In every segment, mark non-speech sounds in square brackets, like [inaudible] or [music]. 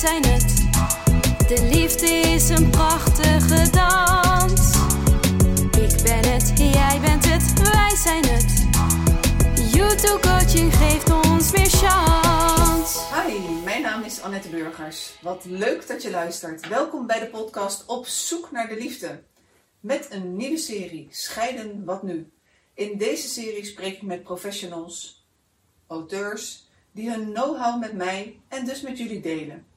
zijn het. De liefde is een prachtige dans. Ik ben het, jij bent het, wij zijn het. YouTube coaching geeft ons meer chance. Hi, mijn naam is Annette Burgers. Wat leuk dat je luistert. Welkom bij de podcast Op zoek naar de liefde. Met een nieuwe serie Scheiden wat nu. In deze serie spreek ik met professionals, auteurs, die hun know-how met mij en dus met jullie delen.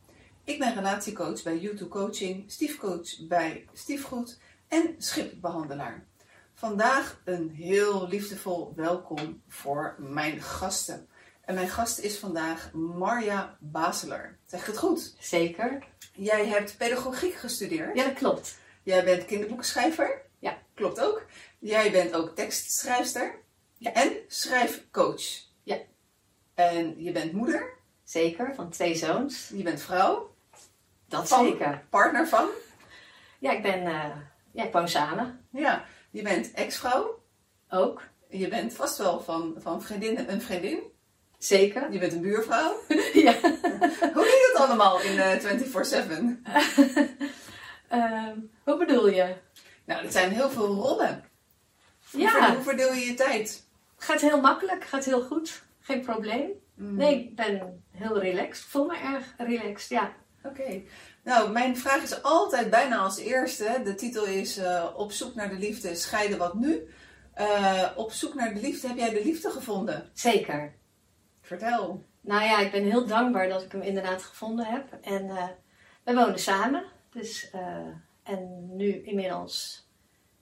Ik ben relatiecoach bij YouTube Coaching, stiefcoach bij Stiefgoed en schipbehandelaar. Vandaag een heel liefdevol welkom voor mijn gasten. En mijn gast is vandaag Marja Baseler. Zeg ik het goed? Zeker. Jij hebt pedagogiek gestudeerd. Ja, dat klopt. Jij bent kinderboekenschrijver. Ja. Klopt ook. Jij bent ook tekstschrijfster. Ja. En schrijfcoach. Ja. En je bent moeder. Zeker, van twee zoons. Je bent vrouw. Dat Van? zeker. Partner van. Ja, ik ben... eh, ja, ik woon samen. Ja. Je bent ex-vrouw. Ook. Je bent vast wel van, van vriendin een vriendin. Zeker. Je bent een buurvrouw. [laughs] ja. [laughs] Hoe ging het allemaal in eh 24-7? [laughs] Ehm, hoe bedoel je? Nou, dat zijn heel veel rollen. Hoe Ja, ver- Hoe verdeel je je tijd? gaat heel makkelijk. Gaat heel goed. Geen probleem. Mm, Nee, ik ben heel relaxed. Ik voel me erg relaxed, ja. Oké. Nou, mijn vraag is altijd bijna als eerste. De titel is eh, Op zoek naar de liefde, scheiden wat nu. Eh, op zoek naar de liefde, heb jij de liefde gevonden? Zeker. Vertel. Nou ja, ik ben heel dankbaar dat ik hem inderdaad gevonden heb. En eh we wonen samen. Dus, en nu inmiddels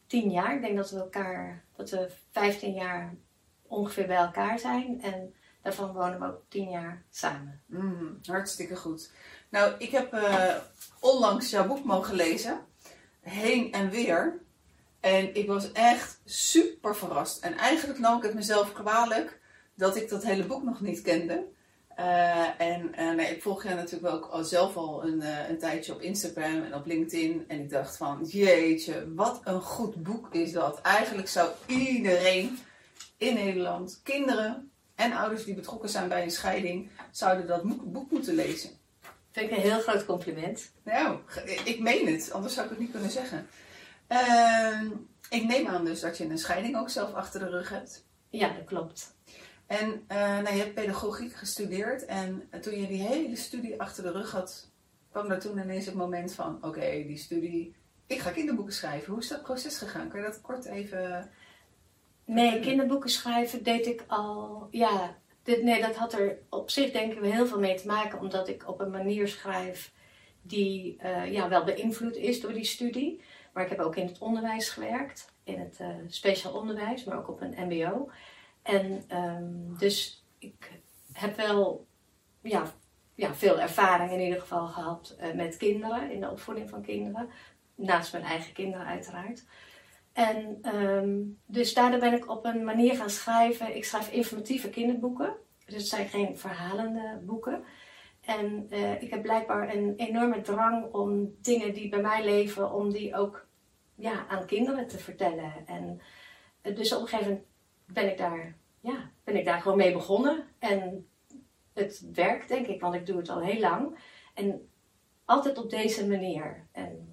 tien jaar. Ik denk dat we elkaar, dat we 15 jaar ongeveer bij elkaar zijn. En daarvan wonen we ook tien jaar samen. Mm, hartstikke goed. Nou, ik heb eh, onlangs jouw boek mogen lezen. Heen en weer. En ik was echt super verrast. En eigenlijk nam ik het mezelf kwalijk dat ik dat hele boek nog niet kende. Eh, en eh, nee, ik volg jou natuurlijk ook al zelf al een, een tijdje op Instagram en op LinkedIn. En ik dacht van, jeetje, wat een goed boek is dat. Eigenlijk zou iedereen in Nederland, kinderen en ouders die betrokken zijn bij een scheiding, zouden dat boek moeten lezen. Vind ik een heel groot compliment. Nou, ik meen het, anders zou ik het niet kunnen zeggen. Ehm, ik neem aan dus dat je een scheiding ook zelf achter de rug hebt. Ja, dat klopt. En eh, nou, je hebt pedagogiek gestudeerd. En toen je die hele studie achter de rug had, kwam er toen ineens het moment van: oké, die studie, ik ga kinderboeken schrijven. Hoe is dat proces gegaan? Kun je dat kort even. Nee, kinderboeken schrijven deed ik al. Ja, dit, nee, dat had er op zich denk ik wel heel veel mee te maken, omdat ik op een manier schrijf die eh, ja, wel beïnvloed is door die studie. Maar ik heb ook in het onderwijs gewerkt, in het eh, speciaal onderwijs, maar ook op een MBO. En ehm, dus ik heb wel ja, ja, veel ervaring in ieder geval gehad eh, met kinderen, in de opvoeding van kinderen. Naast mijn eigen kinderen uiteraard. En ehm, dus daardoor ben ik op een manier gaan schrijven. Ik schrijf informatieve kinderboeken. Dus het zijn geen verhalende boeken. En eh, ik heb blijkbaar een enorme drang om dingen die bij mij leven, om die ook ja, aan kinderen te vertellen. En eh, dus op een gegeven moment ben ik daar, ja, ben ik daar gewoon mee begonnen. En het werkt, denk ik, want ik doe het al heel lang. En altijd op deze manier. En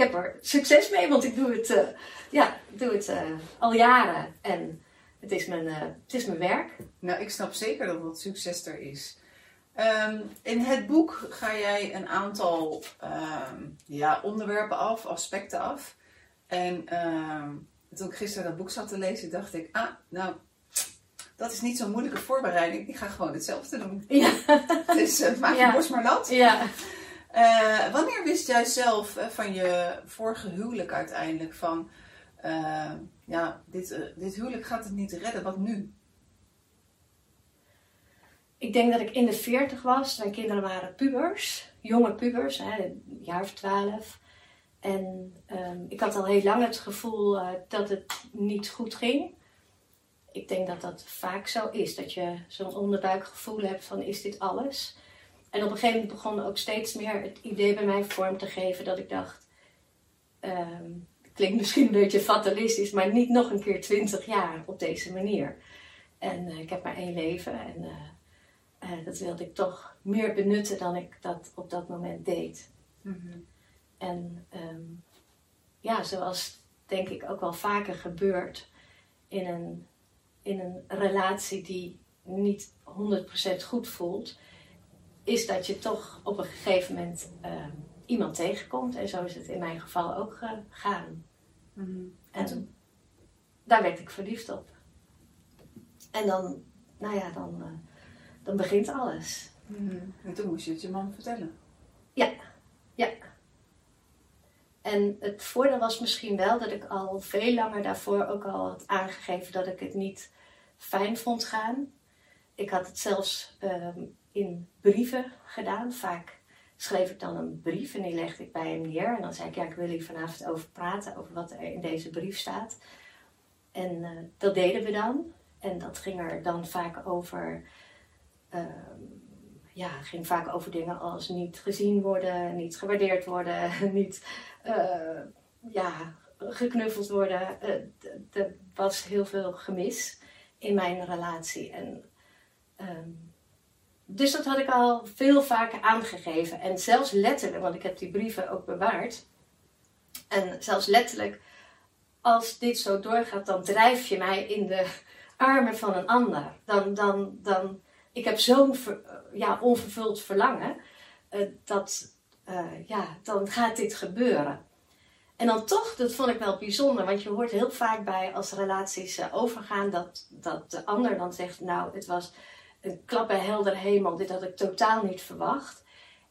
heb er succes mee, want ik doe het, eh, ja, doe het eh, al jaren. En het is, mijn, eh, het is mijn werk. Nou, ik snap zeker dat dat succes er is. Ehm, in het boek ga jij een aantal ehm, ja, onderwerpen af, aspecten af. En ehm, toen ik gisteren dat boek zat te lezen, dacht ik, ah, nou, dat is niet zo'n moeilijke voorbereiding. Ik ga gewoon hetzelfde doen. Ja. [laughs] Dus maak je Ja. borst maar nat. ja. Eh, wanneer wist jij zelf eh, van je vorige huwelijk uiteindelijk van, eh, ja, dit, dit huwelijk gaat het niet redden, wat nu? Ik denk dat ik in de 40 was. Mijn kinderen waren pubers, jonge pubers, hè, een jaar of twaalf. En ehm, ik had al heel lang het gevoel dat het niet goed ging. Ik denk dat dat vaak zo is, dat je zo'n onderbuikgevoel hebt van is dit alles? En op een gegeven moment begon ook steeds meer het idee bij mij vorm te geven dat ik dacht, ehm, klinkt misschien een beetje fatalistisch, maar niet nog een keer twintig jaar op deze manier. En eh, ik heb maar één leven en eh, eh, dat wilde ik toch meer benutten dan ik dat op dat moment deed. Mhm. En ehm, ja, zoals denk ik ook wel vaker gebeurt in een, in een relatie die niet 100% goed voelt, is dat je toch op een gegeven moment ehm, iemand tegenkomt. En zo is het in mijn geval ook gegaan. Mhm. En toen? daar werd ik verliefd op. En dan, nou ja, dan, eh, dan begint alles. Mhm. En toen moest je het je man vertellen. Ja, ja. En het voordeel was misschien wel dat ik al veel langer daarvoor ook al had aangegeven dat ik het niet fijn vond gaan. Ik had het zelfs ehm, in brieven gedaan. Vaak schreef ik dan een brief en die legde ik bij hem neer. En dan zei ik, ja, ik wil hier vanavond over praten, over wat er in deze brief staat. En eh, dat deden we dan. En dat ging er dan vaak over, ehm, ja, ging vaak over dingen als niet gezien worden, niet gewaardeerd worden, [laughs] niet eh, ja, geknuffeld worden. Eh, er was heel veel gemis in mijn relatie. En, ehm, dus dat had ik al veel vaker aangegeven. En zelfs letterlijk, want ik heb die brieven ook bewaard. En zelfs letterlijk, als dit zo doorgaat, dan drijf je mij in de armen van een ander. Dan, dan, dan, ik heb zo'n ja, onvervuld verlangen, eh, dat, eh, ja, dan gaat dit gebeuren. En dan toch, dat vond ik wel bijzonder, want je hoort heel vaak bij als relaties eh, overgaan dat, dat de ander dan zegt, nou, het was een klap bij helder hemel, dit had ik totaal niet verwacht.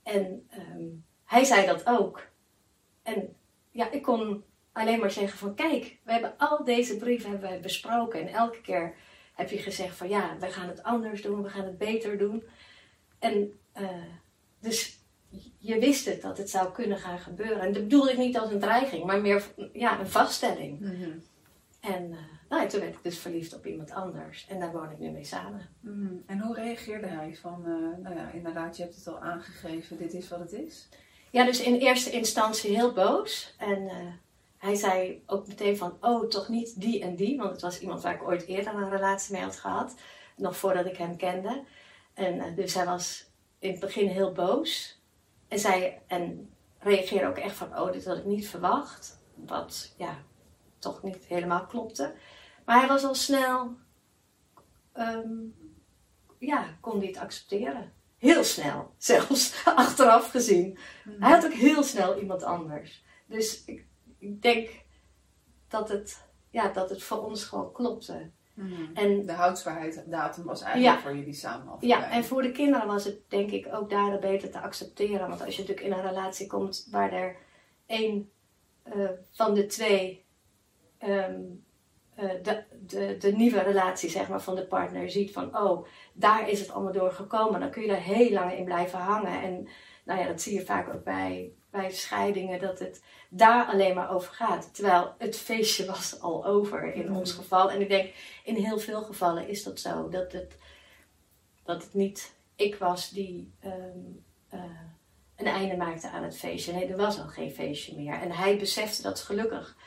En ehm, hij zei dat ook. En ja, ik kon alleen maar zeggen van, kijk, we hebben al deze brieven hebben wij besproken. En elke keer heb je gezegd van, ja, we gaan het anders doen, we gaan het beter doen. En eh, dus je wist het dat het zou kunnen gaan gebeuren. En dat bedoelde ik niet als een dreiging, maar meer ja, een vaststelling. Mhm. En eh, nou, ja, toen werd ik dus verliefd op iemand anders. En daar woon ik nu mee samen. Mhm. En hoe reageerde hij? Van, eh, nou ja, inderdaad, je hebt het al aangegeven, dit is wat het is. Ja, dus in eerste instantie heel boos. En eh, hij zei ook meteen van, oh, toch niet die en die. Want het was iemand waar ik ooit eerder een relatie mee had gehad. Nog voordat ik hem kende. En eh, dus hij was in het begin heel boos. En, zei, en reageerde ook echt van, oh, dit had ik niet verwacht. Wat, ja, toch niet helemaal klopte. Maar hij was al snel, ehm, ja, kon het accepteren. Heel snel, [laughs] zelfs achteraf gezien. Hij had ook heel snel iemand anders. Dus ik, ik denk dat het, ja, dat het voor ons gewoon klopte. Mhm. En, De houdbaarheidsdatum was eigenlijk Ja. voor jullie samen al ja, en voor de kinderen was het denk ik ook daardoor beter te accepteren. Want als je natuurlijk in een relatie komt waar er één eh, van de twee ehm, eh, de, de, de nieuwe relatie zeg maar, van de partner ziet van oh, daar is het allemaal door gekomen. Dan kun je er heel lang in blijven hangen. En nou ja, dat zie je vaak ook bij, bij scheidingen, dat het daar alleen maar over gaat. Terwijl het feestje was al over in Mhm. ons geval. En ik denk, in heel veel gevallen is dat zo. Dat het, dat het niet ik was die ehm, eh, een einde maakte aan het feestje. Nee, er was al geen feestje meer. En hij besefte dat gelukkig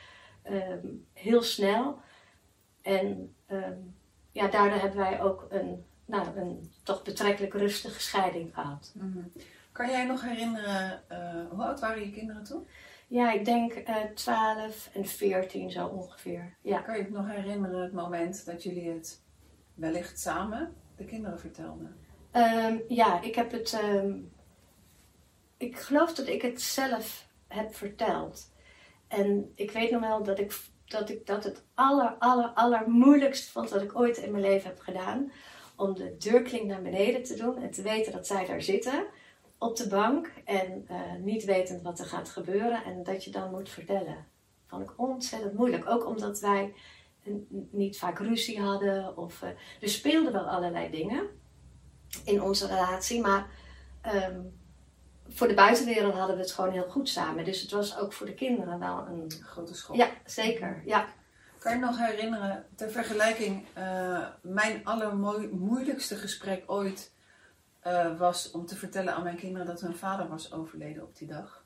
ehm, heel snel. En ehm, ja, daardoor hebben wij ook een, nou, een toch betrekkelijk rustige scheiding gehad. Mhm. Kan jij nog herinneren, eh, hoe oud waren je kinderen toen? Ja, ik denk eh 12 en 14 zo ongeveer. Ja. Kan je het nog herinneren het moment dat jullie het wellicht samen de kinderen vertelden? Ehm, ja, ik heb het. ehm, ik geloof dat ik het zelf heb verteld. En ik weet nog wel dat ik dat, ik dat het aller, aller, aller moeilijkst vond wat ik ooit in mijn leven heb gedaan. Om de deurklink naar beneden te doen en te weten dat zij daar zitten op de bank. En eh, niet wetend wat er gaat gebeuren en dat je dan moet vertellen. Vond ik ontzettend moeilijk. Ook omdat wij niet vaak ruzie hadden. Of, eh, er speelden wel allerlei dingen in onze relatie. Maar ehm, voor de buitenwereld hadden we het gewoon heel goed samen. Dus het was ook voor de kinderen wel een. Grote schok. Ja, zeker. Ja. Kan je nog herinneren, ter vergelijking, eh, mijn allermoeilijkste gesprek ooit eh, was om te vertellen aan mijn kinderen dat hun vader was overleden op die dag.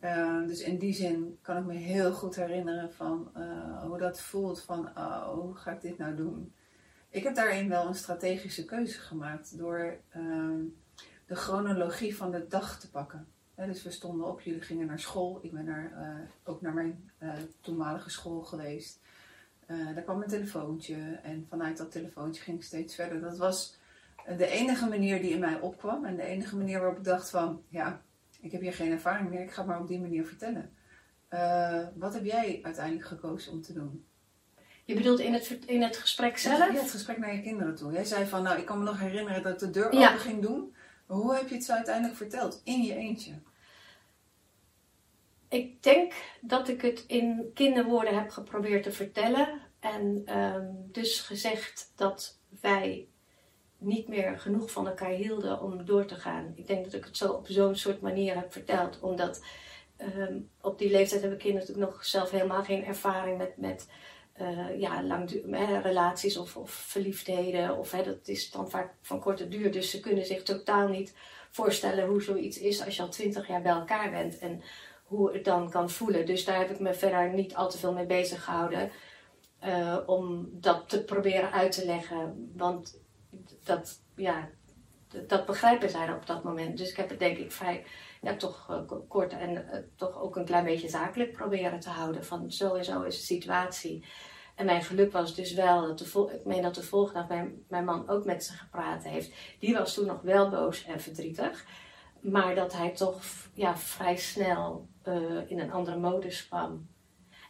Eh, dus in die zin kan ik me heel goed herinneren van eh, hoe dat voelt van, oh, hoe ga ik dit nou doen? Ik heb daarin wel een strategische keuze gemaakt door ehm, de chronologie van de dag te pakken. dus we stonden op, jullie gingen naar school. Ik ben naar, eh, ook naar mijn uh, toenmalige school geweest. Uh, daar kwam een telefoontje en vanuit dat telefoontje ging ik steeds verder. Dat was de enige manier die in mij opkwam en de enige manier waarop ik dacht van, ja, ik heb hier geen ervaring meer, ik ga het maar op die manier vertellen. wat heb jij uiteindelijk gekozen om te doen? Je bedoelt in het, in het gesprek zelf? Ja, het gesprek naar je kinderen toe. Jij zei van, nou, ik kan me nog herinneren dat ik de deur open ging doen. Hoe heb je het zo uiteindelijk verteld? In je eentje? Ik denk dat ik het in kinderwoorden heb geprobeerd te vertellen. En ehm, dus gezegd dat wij niet meer genoeg van elkaar hielden om door te gaan. Ik denk dat ik het zo op zo'n soort manier heb verteld. Omdat ehm, op die leeftijd hebben kinderen natuurlijk nog zelf helemaal geen ervaring met, met uh, ja, lang, relaties of, of verliefdheden. Of, hè, dat is dan vaak van korte duur. Dus ze kunnen zich totaal niet voorstellen hoe zoiets is als je al twintig jaar bij elkaar bent. En hoe het dan kan voelen. Dus daar heb ik me verder niet al te veel mee bezig gehouden. Uh, om dat te proberen uit te leggen. Want dat, ja, dat begrijpen zij op dat moment. Dus ik heb het denk ik vrij ja, toch uh, kort en uh, toch ook een klein beetje zakelijk proberen te houden. Van zo en zo is de situatie. En mijn geluk was dus wel, dat ik meen dat de volgende dag mijn, mijn man ook met ze gepraat heeft. Die was toen nog wel boos en verdrietig. Maar dat hij toch ja, vrij snel uh, in een andere modus kwam.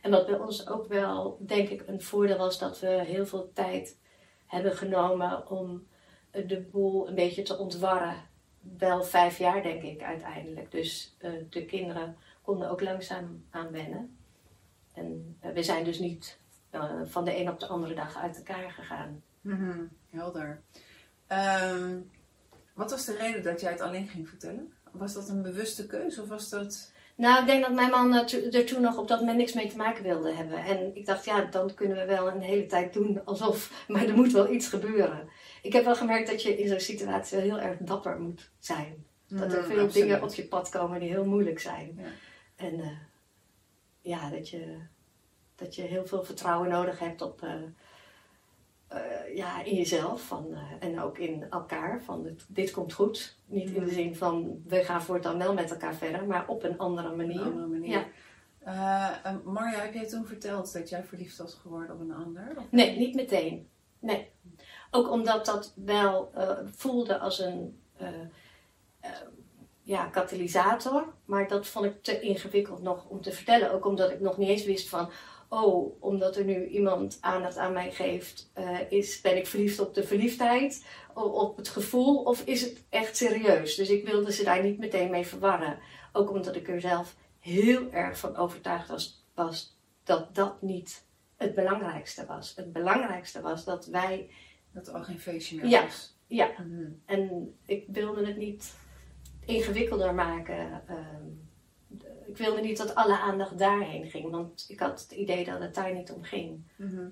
En wat bij ons ook wel, denk ik, een voordeel was dat we heel veel tijd hebben genomen om de boel een beetje te ontwarren wel vijf jaar, denk ik, uiteindelijk. Dus uh, de kinderen konden ook langzaam aan wennen. En uh, we zijn dus niet uh, van de een op de andere dag uit elkaar gegaan. Mm -hmm, helder. Um, wat was de reden dat jij het alleen ging vertellen? Was dat een bewuste keuze of was dat... Nou, ik denk dat mijn man er toen nog op dat moment niks mee te maken wilde hebben. En ik dacht, ja, dan kunnen we wel een hele tijd doen alsof, [laughs] maar er moet wel iets gebeuren ik heb wel gemerkt dat je in zo'n situatie heel erg dapper moet zijn. Dat er mm, veel dingen op je pad komen die heel moeilijk zijn. Ja. En uh, ja, dat je, dat je heel veel vertrouwen nodig hebt op, uh, uh, ja, in jezelf van, en ook in elkaar. Van dit, dit komt goed. Niet in de mm. zin van we gaan voortaan wel met elkaar verder, maar op een andere manier. Een andere manier. Ja. Marja, heb jij toen verteld dat jij verliefd was geworden op een ander? Of? Nee, niet meteen. Nee. Ook omdat dat wel uh, voelde als een uh, uh, ja, katalysator. Maar dat vond ik te ingewikkeld nog om te vertellen. Ook omdat ik nog niet eens wist van... Oh, omdat er nu iemand aandacht aan mij geeft... is, ben ik verliefd op de verliefdheid? Op het gevoel? Of is het echt serieus? Dus ik wilde ze daar niet meteen mee verwarren. Ook omdat ik er zelf heel erg van overtuigd was, was dat dat niet het belangrijkste was. Het belangrijkste was dat wij dat er al geen feestje meer ja. was. Ja, mhm. en ik wilde het niet ingewikkelder maken. Ehm, ik wilde niet dat alle aandacht daarheen ging, want ik had het idee dat het daar niet om ging. Mhm.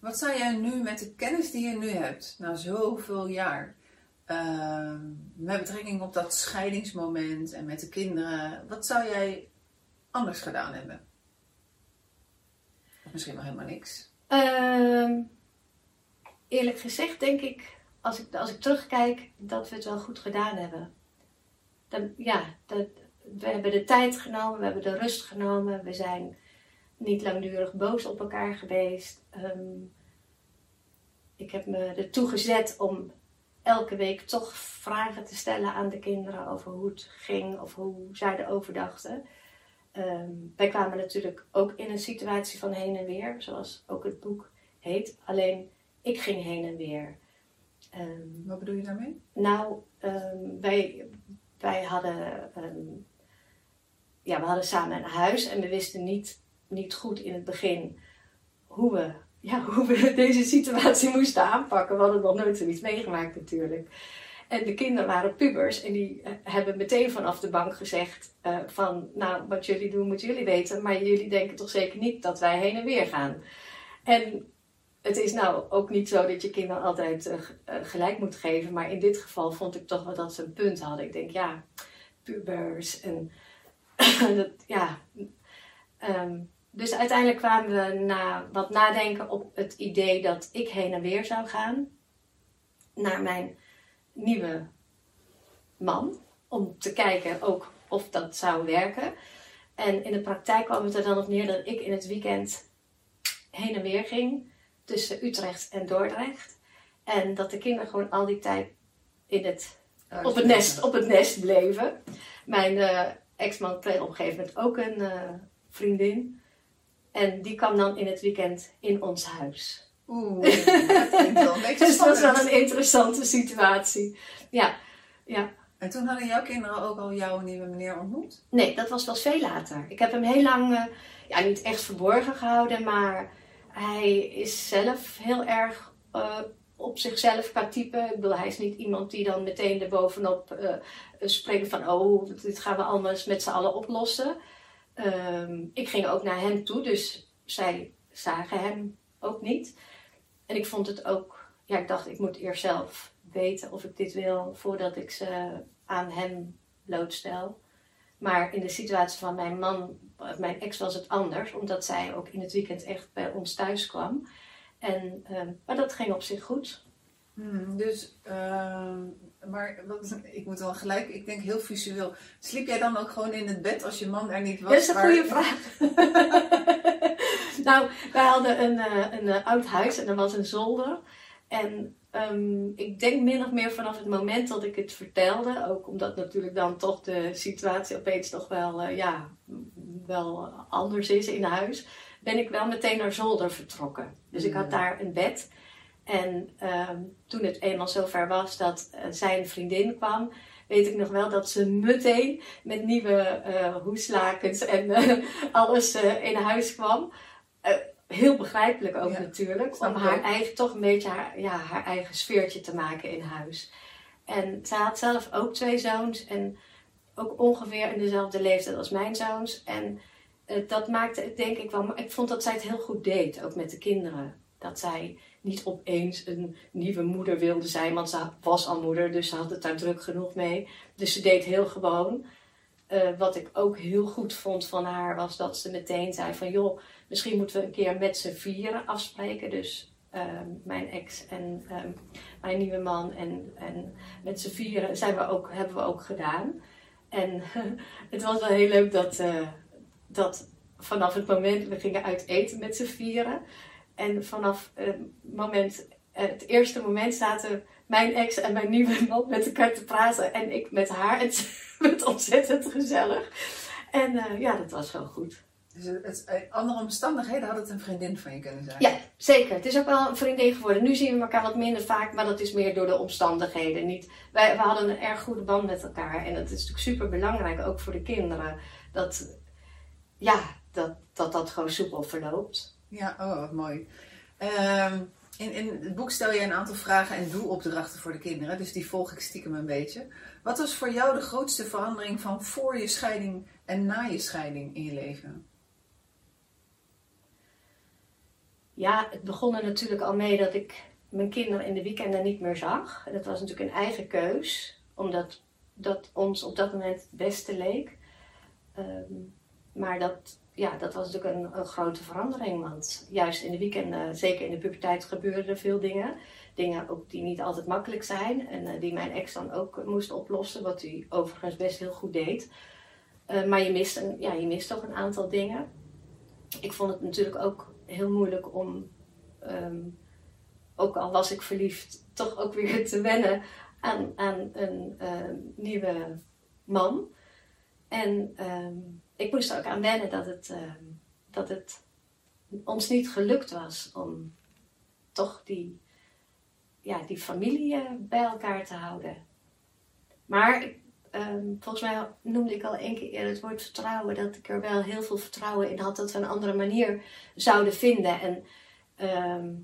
Wat zou jij nu met de kennis die je nu hebt, na zoveel jaar, uh, met betrekking op dat scheidingsmoment en met de kinderen, wat zou jij anders gedaan hebben? Of misschien nog helemaal niks? Ehm, eerlijk gezegd denk ik, als ik, als ik terugkijk, dat we het wel goed gedaan hebben. Dan, ja, dat, we hebben de tijd genomen, we hebben de rust genomen, we zijn niet langdurig boos op elkaar geweest. Ehm, ik heb me ertoe gezet om elke week toch vragen te stellen aan de kinderen over hoe het ging of hoe zij erover dachten. Ehm, wij kwamen natuurlijk ook in een situatie van heen en weer, zoals ook het boek heet. Alleen ik ging heen en weer. Ehm, Wat bedoel je daarmee? Nou, um, wij, wij hadden, um, ja, we hadden samen een huis en we wisten niet, niet goed in het begin hoe we, ja, [laughs] hoe we deze situatie moesten aanpakken. We hadden nog nooit zoiets meegemaakt natuurlijk. En de kinderen waren pubers en die eh, hebben meteen vanaf de bank gezegd uh, van, nou, wat jullie doen moeten jullie weten, maar jullie denken toch zeker niet dat wij heen en weer gaan. En het is nou ook niet zo dat je kinderen altijd uh, gelijk moet geven. Maar in dit geval vond ik toch wel dat ze een punt hadden. Ik denk, ja, pubers en [coughs] dat, ja. Um, dus uiteindelijk kwamen we na wat nadenken op het idee dat ik heen en weer zou gaan. naar mijn nieuwe man. Om te kijken ook of dat zou werken. En in de praktijk kwam het er dan op neer dat ik in het weekend heen en weer ging tussen Utrecht en Dordrecht. En dat de kinderen gewoon al die tijd in het, op, het nest, op het nest bleven. Mijn eh, ex-man kreeg op een gegeven moment ook een eh, vriendin. En die kwam dan in het weekend in ons huis. Oeh, [laughs] dat klinkt wel een beetje Dus dat was wel een interessante situatie. Ja, ja. En toen hadden jouw kinderen ook al jouw nieuwe meneer ontmoet? Nee, dat was pas veel later. Ik heb hem heel lang, eh, ja, niet echt verborgen gehouden, maar hij is zelf heel erg eh, op zichzelf qua. Ik bedoel, hij is niet iemand die dan meteen erbovenop eh springt van, oh, dit gaan we allemaal met z'n allen oplossen. Ehm, ik ging ook naar hem toe, dus zij zagen hem ook niet. En ik vond het ook, ja, ik dacht, ik moet eerst zelf weten of ik dit wil voordat ik ze aan hem blootstel. Maar in de situatie van mijn man, of mijn ex, was het anders, omdat zij ook in het weekend echt bij ons thuis kwam. En, ehm, maar dat ging op zich goed. Hmm, dus, ehm, maar wat, ik moet wel gelijk, ik denk heel visueel. Sliep jij dan ook gewoon in het bed als je man er niet was? Dat is een waar- goede vraag. [laughs] nou, wij hadden een, eh, een eh, oud huis en er was een zolder. En ehm, ik denk min of meer vanaf het moment dat ik het vertelde, ook omdat natuurlijk dan toch de situatie opeens toch wel, eh, ja, wel anders is in huis, ben ik wel meteen naar zolder vertrokken. Dus ik had Mm. daar een bed. En ehm, toen het eenmaal zover was dat eh, zijn vriendin kwam, weet ik nog wel dat ze meteen met nieuwe eh, hoeslakens en [laughs] alles in huis kwam. Heel begrijpelijk ook Ja, natuurlijk, om haar ook. eigen, toch een beetje haar, ja, haar eigen sfeertje te maken in huis. En zij had zelf ook twee zoons en ook ongeveer in dezelfde leeftijd als mijn zoons. En eh, dat maakte het denk ik wel, maar ik vond dat zij het heel goed deed, ook met de kinderen. Dat zij niet opeens een nieuwe moeder wilde zijn, want ze was al moeder, dus ze had het daar druk genoeg mee. Dus ze deed heel gewoon. Eh, wat ik ook heel goed vond van haar was dat ze meteen zei van joh, misschien moeten we een keer met z'n vieren afspreken. Dus ehm, mijn ex en ehm, mijn nieuwe man en, en met z'n vieren zijn we ook, hebben we ook gedaan. En [laughs] het was wel heel leuk dat, eh, dat vanaf het moment, we gingen uit eten met z'n vieren. En vanaf het moment, het eerste moment zaten mijn ex en mijn nieuwe [laughs] man met elkaar te praten. En ik met haar. [laughs] Het werd ontzettend gezellig. En eh, ja, dat was wel goed. Dus het, in andere omstandigheden had het een vriendin van je kunnen zijn. Ja, zeker. Het is ook wel een vriendin geworden. Nu zien we elkaar wat minder vaak, maar dat is meer door de omstandigheden. Niet, wij, we hadden een erg goede band met elkaar. En dat is natuurlijk super belangrijk, ook voor de kinderen. Dat, ja, dat, dat dat gewoon soepel verloopt. Ja, oh, wat mooi. Ehm, in, in het boek stel je een aantal vragen en doelopdrachten voor de kinderen, dus die volg ik stiekem een beetje. Wat was voor jou de grootste verandering van voor je scheiding en na je scheiding in je leven? Ja, het begon er natuurlijk al mee dat ik mijn kinderen in de weekenden niet meer zag. En dat was natuurlijk een eigen keus, omdat dat ons op dat moment het beste leek. Ehm, maar dat, ja, dat was natuurlijk een, grote verandering, want juist in de weekenden, zeker in de puberteit, gebeurden er veel dingen. Dingen ook die niet altijd makkelijk zijn en eh, die mijn ex dan ook moest oplossen, wat hij overigens best heel goed deed. Eh, maar je mist, een, ja, je mist toch een aantal dingen. Ik vond het natuurlijk ook heel moeilijk om, ehm, ook al was ik verliefd, toch ook weer [laughs] te wennen aan, aan een ehm, nieuwe man. En ehm, ik moest er ook aan wennen dat het, dat het ons niet gelukt was om toch die, ja, die familie eh, bij elkaar te houden. Maar ehm, volgens mij noemde ik al één keer eerder het woord vertrouwen. Dat ik er wel heel veel vertrouwen in had dat we een andere manier zouden vinden. En ehm,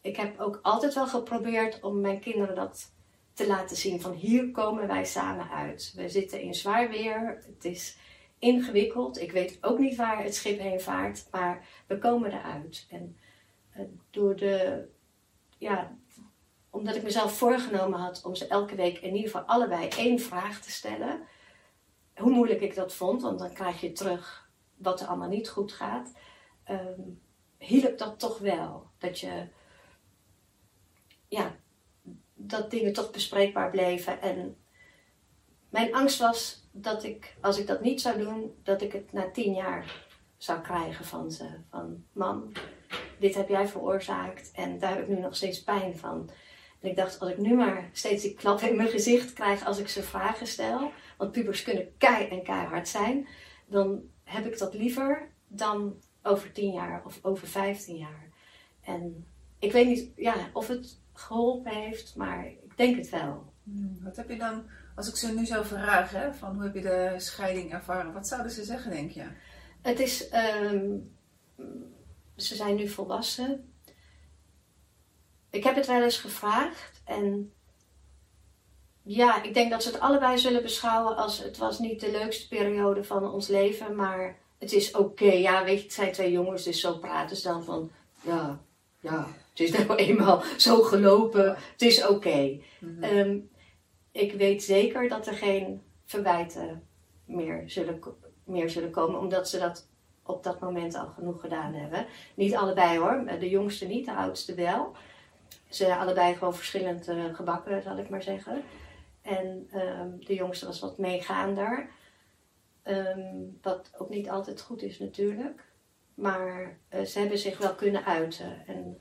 ik heb ook altijd wel geprobeerd om mijn kinderen dat te laten zien. Van hier komen wij samen uit. We zitten in zwaar weer. Het is ingewikkeld. Ik weet ook niet waar het schip heen vaart. Maar we komen eruit. En eh, door de... Ja, omdat ik mezelf voorgenomen had om ze elke week in ieder geval allebei één vraag te stellen. Hoe moeilijk ik dat vond, want dan krijg je terug wat er allemaal niet goed gaat. ehm hielp dat toch wel. Dat je, ja, dat dingen toch bespreekbaar bleven. En mijn angst was dat ik, als ik dat niet zou doen, dat ik het na tien jaar zou krijgen van ze. Van, mam, dit heb jij veroorzaakt en daar heb ik nu nog steeds pijn van. En ik dacht, als ik nu maar steeds die klap in mijn gezicht krijg als ik ze vragen stel, want pubers kunnen kei en keihard zijn, dan heb ik dat liever dan over tien jaar of over vijftien jaar. En ik weet niet ja, of het geholpen heeft, maar ik denk het wel. Hmm, wat heb je dan, als ik ze nu zou vragen, van hoe heb je de scheiding ervaren, wat zouden ze zeggen, denk je? Het is, ehm, ze zijn nu volwassen. Ik heb het wel eens gevraagd en ja, ik denk dat ze het allebei zullen beschouwen als het was niet de leukste periode van ons leven, maar het is oké. Ja, weet je, het zijn twee jongens, dus zo praten ze dan van, ja, ja, het is [laughs] nou eenmaal zo gelopen, het is oké. Mhm. Ehm, ik weet zeker dat er geen verwijten meer zullen, meer zullen komen, omdat ze dat op dat moment al genoeg gedaan hebben. Niet allebei hoor, de jongste niet, de oudste wel. Ze allebei gewoon verschillend eh, gebakken, zal ik maar zeggen. En ehm, de jongste was wat meegaander. Ehm, wat ook niet altijd goed is natuurlijk. Maar eh, ze hebben zich wel kunnen uiten. En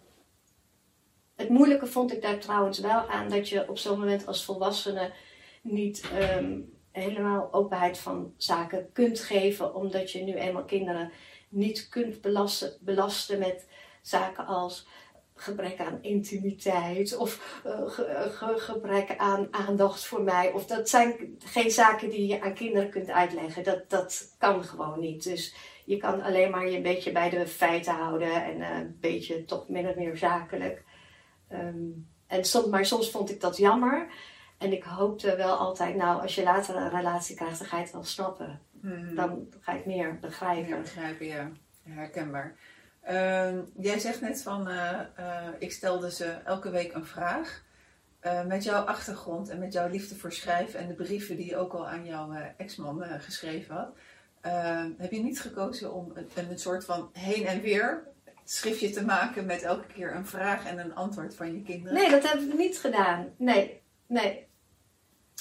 het moeilijke vond ik daar trouwens wel aan dat je op zo'n moment als volwassene niet ehm, helemaal openheid van zaken kunt geven, omdat je nu eenmaal kinderen niet kunt belasten, belasten met zaken als gebrek aan intimiteit of ge- ge- gebrek aan aandacht voor mij. Of dat zijn geen zaken die je aan kinderen kunt uitleggen. Dat, dat kan gewoon niet. Dus je kan alleen maar je een beetje bij de feiten houden en eh, een beetje toch min of meer zakelijk. Ehm, en soms, maar soms vond ik dat jammer. En ik hoopte wel altijd, nou, als je later een relatie krijgt, dan ga je het wel snappen. Mhm. Dan ga je het meer begrijpen. Ja, begrijpen, ja. Herkenbaar. Ehm, jij zegt net van, eh, eh, ik stelde ze elke week een vraag. Eh, met jouw achtergrond en met jouw liefde voor schrijven en de brieven die je ook al aan jouw ex-man geschreven had. eh, heb je niet gekozen om een, een soort van heen en weer schriftje te maken met elke keer een vraag en een antwoord van je kinderen? Nee, dat heb ik niet gedaan. Nee, nee.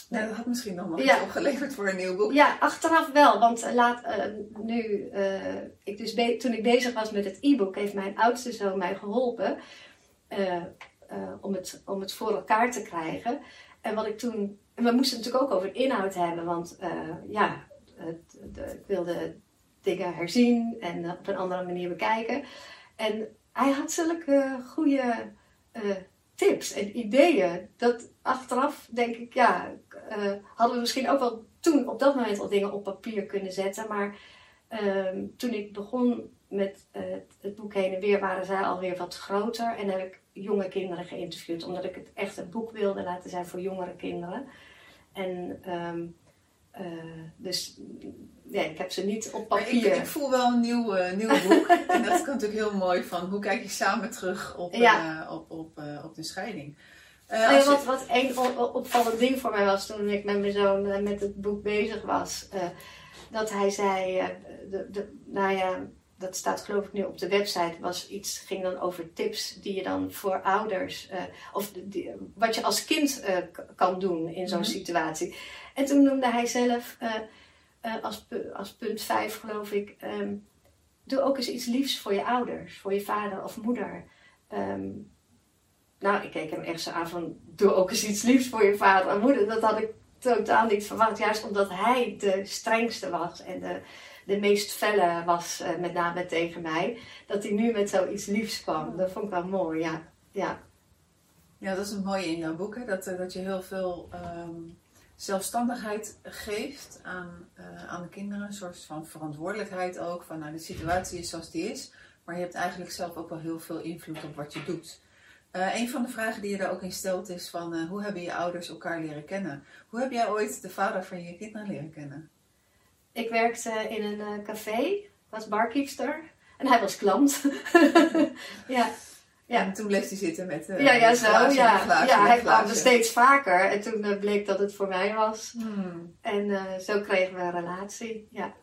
Nou, dat had misschien nog wel Ja. iets opgeleverd voor een nieuw boek. Ja, achteraf wel. Want eh, laat, eh, nu, eh, ik dus toen ik bezig was met het e-book, heeft mijn oudste zoon mij geholpen eh, eh, om, het, om het voor elkaar te krijgen. En wat ik toen. En we moesten het natuurlijk ook over inhoud hebben, want ja, het, de, ik wilde dingen herzien en op een andere manier bekijken. En hij had zulke goede tips en ideeën. Dat achteraf denk ik, ja, eh, hadden we misschien ook wel toen op dat moment al dingen op papier kunnen zetten. Maar ehm, toen ik begon met eh, het, boek Heen en Weer waren zij alweer wat groter. En heb ik jonge kinderen geïnterviewd. Omdat ik het echt een boek wilde laten zijn voor jongere kinderen. En ehm, eh, dus ja, ik heb ze niet op Maar ik, papier. ik voel wel een nieuw, nieuw boek. [laughs] en dat is natuurlijk heel mooi van hoe kijk je samen terug op, Ja. eh, op, op, eh, op de scheiding. Eh, Oh wat, wat één o- opvallend ding voor mij was toen ik met mijn zoon met het boek bezig was. dat hij zei, de, de, nou ja, dat staat geloof ik nu op de website, was iets, ging dan over tips die je dan voor ouders, of die, wat je als kind kan doen in zo'n Mhm. situatie. En toen noemde hij zelf eh, als, als punt 5 geloof ik, ehm, doe ook eens iets liefs voor je ouders, voor je vader of moeder. Ehm, nou, ik keek hem echt zo aan van, doe ook eens iets liefs voor je vader en moeder. Dat had ik totaal niet verwacht, juist omdat hij de strengste was en de, de meest felle was, eh, met name tegen mij. Dat hij nu met zoiets liefs kwam. Dat vond ik wel mooi, ja. ja. Ja, dat is het mooie in jouw boek? Dat, eh, dat je heel veel ehm, zelfstandigheid geeft aan, eh, aan de kinderen. Een soort van verantwoordelijkheid ook. Van nou, de situatie is zoals die is. Maar je hebt eigenlijk zelf ook wel heel veel invloed op wat je doet. Eh, een van de vragen die je daar ook in stelt is van eh, hoe hebben je ouders elkaar leren kennen? Hoe heb jij ooit de vader van je kinderen leren kennen? Ik werkte in een café, was barkeepster. En hij was klant. [laughs] ja. Ja. En toen bleef hij zitten met eh ja, ja, met zo. glaasje, ja, glaasje, ja hij kwam er steeds vaker. En toen eh, bleek dat het voor mij was. Hmm. En eh, zo kregen we een relatie. Ja.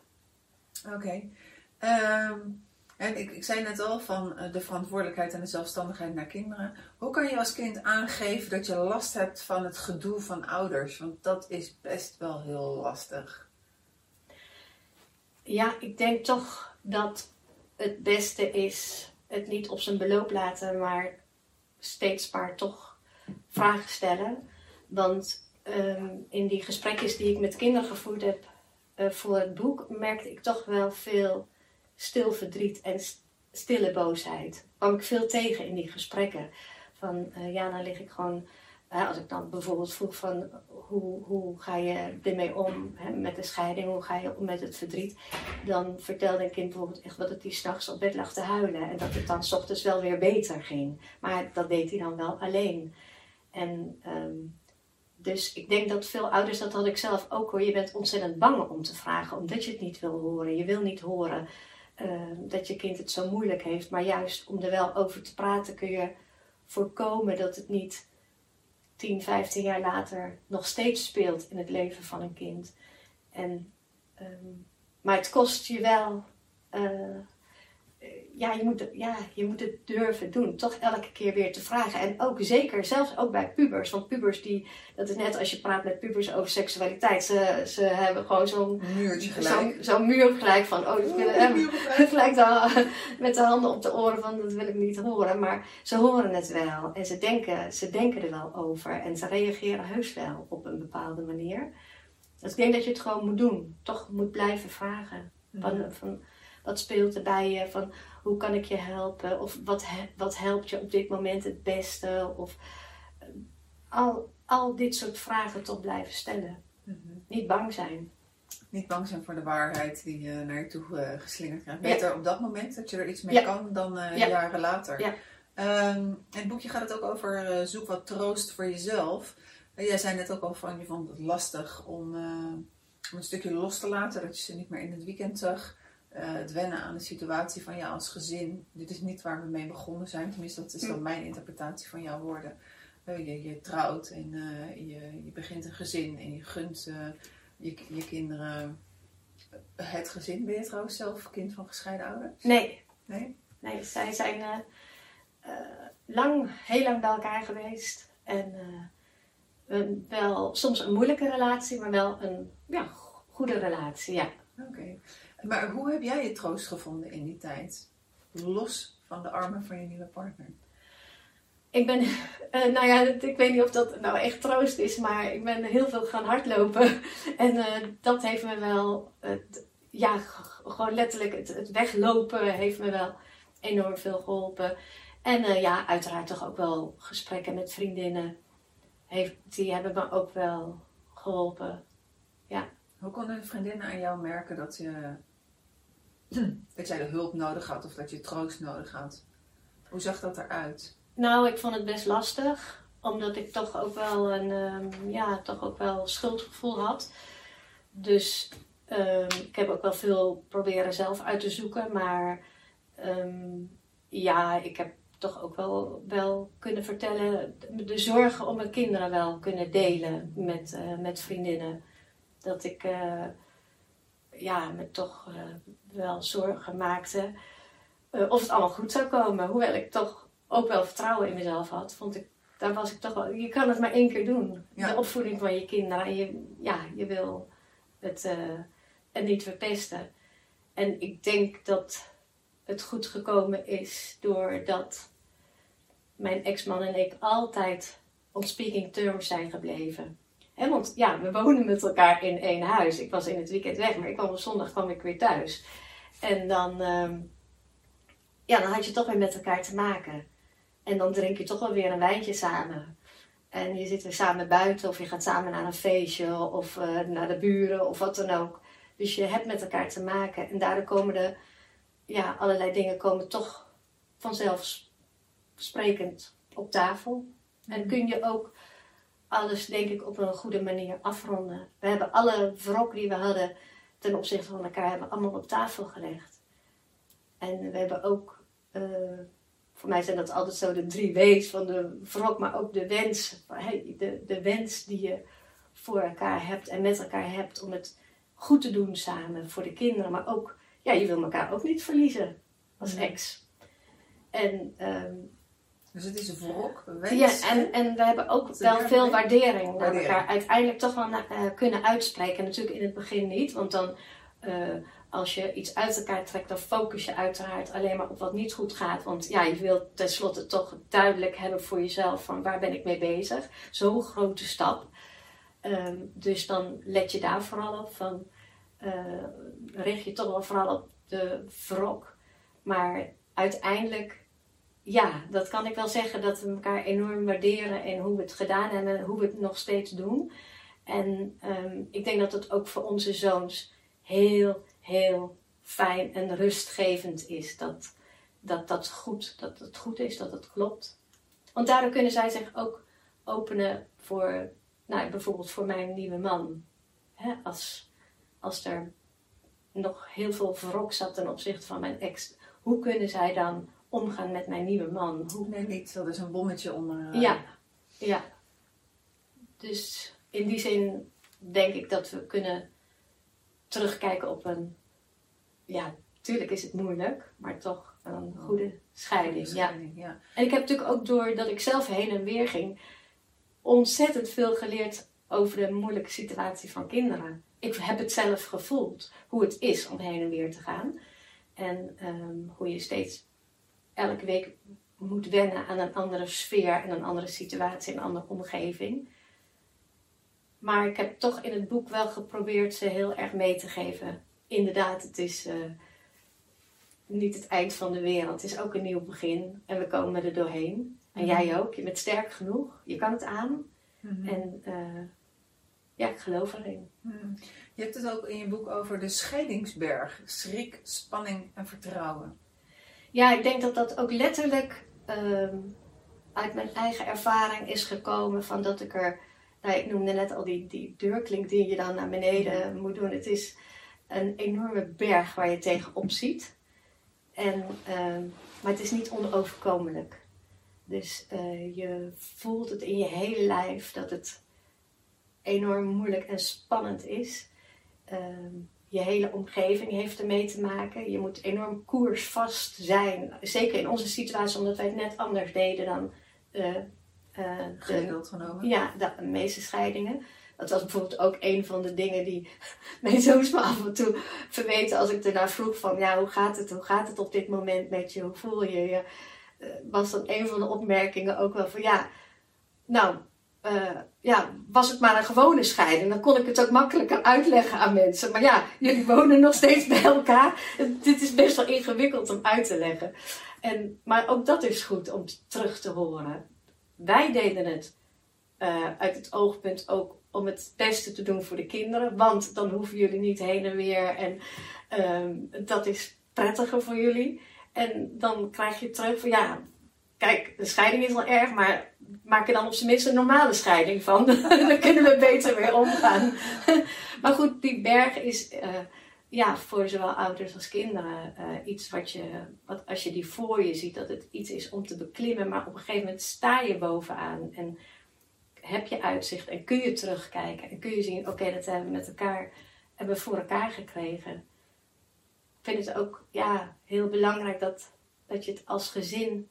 Oké. Ehm, En ik, ik zei net al van de verantwoordelijkheid en de zelfstandigheid naar kinderen. Hoe kan je als kind aangeven dat je last hebt van het gedoe van ouders? Want dat is best wel heel lastig. Ja, ik denk toch dat het beste is het niet op zijn beloop laten, maar steeds maar toch vragen stellen. Want ehm, in die gesprekjes die ik met kinderen gevoerd heb uh, voor het boek, merkte ik toch wel veel stil verdriet en stille boosheid. kwam ik veel tegen in die gesprekken. Van uh, ja, dan lig ik gewoon als ik dan bijvoorbeeld vroeg van hoe, hoe ga je ermee om hè, met de scheiding, hoe ga je om met het verdriet, dan vertelde een kind bijvoorbeeld echt dat hij s'nachts op bed lag te huilen en dat het dan s ochtends wel weer beter ging. Maar dat deed hij dan wel alleen. En ehm, dus ik denk dat veel ouders, dat had ik zelf ook hoor, je bent ontzettend bang om te vragen, omdat je het niet wil horen. Je wil niet horen ehm, dat je kind het zo moeilijk heeft, maar juist om er wel over te praten kun je voorkomen dat het niet 10, 15 jaar later nog steeds speelt in het leven van een kind. En, ehm, maar het kost je wel. Uh, ja, je moet, ja, je moet het durven doen. Toch elke keer weer te vragen. En ook zeker, zelfs ook bij pubers. Want pubers die, dat is net als je praat met pubers over seksualiteit. Ze, ze hebben gewoon zo'n muurtje gelijk. Zo'n muur gelijk van, oh, dat wil ik [laughs] gelijk dan, [laughs] met de handen op de oren van, dat wil ik niet horen. Maar ze horen het wel. En ze denken, ze denken er wel over. En ze reageren heus wel op een bepaalde manier. Dus ik denk dat je het gewoon moet doen. Toch moet blijven vragen. Van, van, wat speelt er bij je? Van, hoe kan ik je helpen? Of wat, wat helpt je op dit moment het beste? Of eh, al, al dit soort vragen toch blijven stellen. Mhm. Niet bang zijn. Niet bang zijn voor de waarheid die je naar je toe uh, geslingerd krijgt. Beter op dat moment dat je er iets mee kan dan uh, jaren later. Ja. Um, het boekje gaat het ook over zoek wat troost voor jezelf. jij zei net ook al van je vond het lastig om, om een stukje los te laten. Dat je ze niet meer in het weekend zag. Eh, het wennen aan de situatie van jou als gezin. Dit is niet waar we mee begonnen zijn. Tenminste, dat is dan mijn interpretatie van jouw woorden. Uh, je, je, trouwt en uh, je, je, begint een gezin en je gunt je, je kinderen het gezin. Ben je trouwens zelf kind van gescheiden ouders? Nee. Nee? Nee, zij zijn lang, heel lang bij elkaar geweest. En wel soms een moeilijke relatie, maar wel een ja, goede relatie, ja. Oké. Maar hoe heb jij je troost gevonden in die tijd? Los van de armen van je nieuwe partner. Ik ben, uh, nou ja, ik weet niet of dat nou echt troost is, maar ik ben heel veel gaan hardlopen. [laughs] En uh, dat heeft me wel, het, ja, gewoon letterlijk het, het, weglopen heeft me wel enorm veel geholpen. En uh, ja, uiteraard toch ook wel gesprekken met vriendinnen. Heeft, die hebben me ook wel geholpen. Ja. Hoe konden vriendinnen aan jou merken dat je [clears throat] dat jij de hulp nodig had of dat je troost nodig had. Hoe zag dat eruit? Nou, ik vond het best lastig. Omdat ik toch ook wel een um, ja, toch ook wel schuldgevoel had. Dus um, ik heb ook wel veel proberen zelf uit te zoeken. Maar um, ja, ik heb toch ook wel, wel kunnen vertellen. De zorgen om mijn kinderen wel kunnen delen met, uh, met vriendinnen. Dat ik uh, ja, me toch uh, wel zorgen maakte uh, of het allemaal goed zou komen. Hoewel ik toch ook wel vertrouwen in mezelf had, vond ik, daar was ik toch wel, je kan het maar één keer doen. De opvoeding van je kinderen. En je, ja, je wil het, uh, het niet verpesten. En ik denk dat het goed gekomen is doordat mijn ex-man en ik altijd on speaking terms zijn gebleven. He, want ja, we wonen met elkaar in één huis. Ik was in het weekend weg, maar ik kwam op zondag kwam ik weer thuis. En dan, ehm, ja, dan had je toch weer met elkaar te maken. En dan drink je toch wel weer een wijntje samen. En je zit weer samen buiten of je gaat samen naar een feestje of uh, naar de buren of wat dan ook. Dus je hebt met elkaar te maken. En daardoor komen de, ja, allerlei dingen komen toch vanzelfsprekend op tafel. En mhm. kun je ook alles denk ik op een goede manier afronden. We hebben alle wrok die we hadden ten opzichte van elkaar hebben allemaal op tafel gelegd. En we hebben ook, uh, voor mij zijn dat altijd zo de drie W's van de wrok, maar ook de wens. De, de wens die je voor elkaar hebt en met elkaar hebt om het goed te doen samen voor de kinderen. Maar ook, ja, je wil elkaar ook niet verliezen. als Ja. ex. En, ehm, Dus het is een wrok, wens. ja, en, en we hebben ook wel veel waardering naar elkaar uiteindelijk toch wel na- eh, kunnen uitspreken. Natuurlijk in het begin niet, want dan eh, als je iets uit elkaar trekt, dan focus je uiteraard alleen maar op wat niet goed gaat. Want ja, je wilt tenslotte toch duidelijk hebben voor jezelf van waar ben ik mee bezig. Zo'n grote stap. Ehm, dus dan let je daar vooral op van, eh, richt je toch wel vooral op de wrok. Maar uiteindelijk, ja, dat kan ik wel zeggen dat we elkaar enorm waarderen en hoe we het gedaan hebben en hoe we het nog steeds doen. En ehm, ik denk dat het ook voor onze zoons heel, heel fijn en rustgevend is. Dat dat, dat, goed, dat het goed is, dat het klopt. Want daardoor kunnen zij zich ook openen voor, nou, bijvoorbeeld voor mijn nieuwe man. Als, als er nog heel veel wrok zat ten opzichte van mijn ex. Hoe kunnen zij dan omgaan met mijn nieuwe man? Hoe, Nee, niet. Dat is een bommetje onder. eh, ja, ja. Dus in die zin denk ik dat we kunnen terugkijken op een, ja, tuurlijk is het moeilijk, maar toch een goede scheiding. Ja. scheiding, ja. En ik heb natuurlijk ook door dat ik zelf heen en weer ging, ontzettend veel geleerd over de moeilijke situatie van kinderen. Ik heb het zelf gevoeld, hoe het is om heen en weer te gaan. En ehm, hoe je steeds elke week moet wennen aan een andere sfeer en een andere situatie, een andere omgeving. Maar ik heb toch in het boek wel geprobeerd ze heel erg mee te geven. Inderdaad, het is eh, niet het eind van de wereld. Het is ook een nieuw begin en we komen er doorheen. En jij ook. Je bent sterk genoeg. Je kan het aan. Mhm. En eh, ja, ik geloof erin. Mhm. Je hebt het ook in je boek over de scheidingsberg. Schrik, spanning en vertrouwen. Ja, ik denk dat dat ook letterlijk ehm, uit mijn eigen ervaring is gekomen. Van dat ik er, nou, ik noemde net al die, die deurklink die je dan naar beneden moet doen. Het is een enorme berg waar je tegenop ziet. En, ehm, maar het is niet onoverkomelijk. Dus eh, je voelt het in je hele lijf dat het enorm moeilijk en spannend is. Ehm, je hele omgeving heeft ermee te maken. Je moet enorm koersvast zijn. Zeker in onze situatie, omdat wij het net anders deden dan eh, eh, de, Gemiddeld genomen. ja, de meeste scheidingen. Dat was bijvoorbeeld ook een van de dingen die [laughs] mijn zoons me af en toe verweten als ik ernaar vroeg van ja, hoe gaat het? Hoe gaat het op dit moment met je? Hoe voel je je? Eh, was dan een van de opmerkingen ook wel van ja, nou, eh, ja, was het maar een gewone scheiding, dan kon ik het ook makkelijker uitleggen aan mensen. Maar ja, jullie wonen nog steeds bij elkaar. Dit is best wel ingewikkeld om uit te leggen. En, maar ook dat is goed om terug te horen. Wij deden het eh, uit het oogpunt ook om het beste te doen voor de kinderen. Want dan hoeven jullie niet heen en weer. En ehm, dat is prettiger voor jullie. En dan krijg je terug van ja, kijk, de scheiding is wel erg, maar maak er dan op zijn minst een normale scheiding van. [laughs] dan kunnen we beter weer omgaan. [laughs] maar goed, die berg is eh, ja, voor zowel ouders als kinderen eh, iets wat je, wat als je die voor je ziet, dat het iets is om te beklimmen. Maar op een gegeven moment sta je bovenaan en heb je uitzicht en kun je terugkijken en kun je zien, oké, dat hebben we met elkaar, hebben voor elkaar gekregen. Ik vind het ook ja, heel belangrijk dat, dat je het als gezin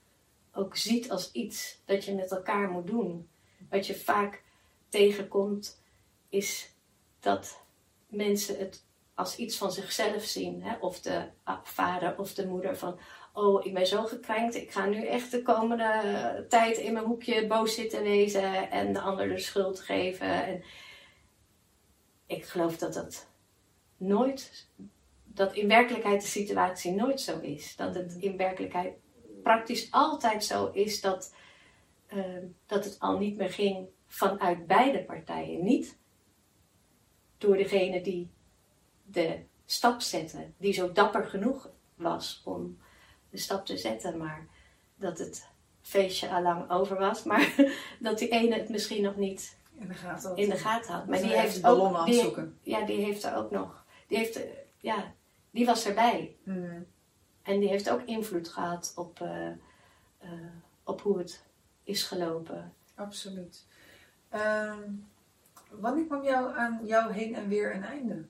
ook ziet als iets dat je met elkaar moet doen. Wat je vaak tegenkomt is dat mensen het als iets van zichzelf zien. Hè? Of de ah, vader of de moeder van, oh ik ben zo gekrenkt, ik ga nu echt de komende tijd in mijn hoekje boos zitten wezen en de ander de schuld geven. En ik geloof dat dat nooit, dat in werkelijkheid de situatie nooit zo is. Dat het in werkelijkheid praktisch altijd zo is dat, uh, dat het al niet meer ging vanuit beide partijen. Niet door degene die de stap zette, die zo dapper genoeg was om de stap te zetten, maar dat het feestje al lang over was, [laughs] maar dat die ene het misschien nog niet in de gaten had. In de gaten had. Maar die heeft ook, aan die, ja, die heeft er ook nog, die heeft, ja, die was erbij. Hmm. En die heeft ook invloed gehad op, uh, uh, op hoe het is gelopen. Absoluut. Uh, wanneer kwam jou aan jou heen en weer een einde?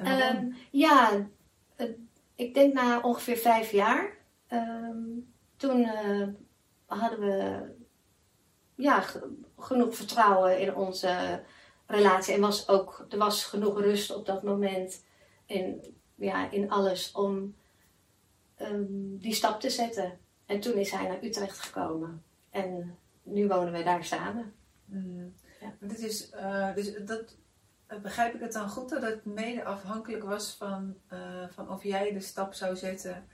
Um, ja, uh, ik denk na ongeveer vijf jaar. ehm, toen eh, hadden we ja, ge- genoeg vertrouwen in onze relatie. En was ook, er was genoeg rust op dat moment in, ja, in alles om ehm, die stap te zetten. En toen is hij naar Utrecht gekomen. En nu wonen we daar samen. Mm. Ja. Dit is, eh, dus dat, begrijp ik het dan goed dat het mede afhankelijk was van, eh, van of jij de stap zou zetten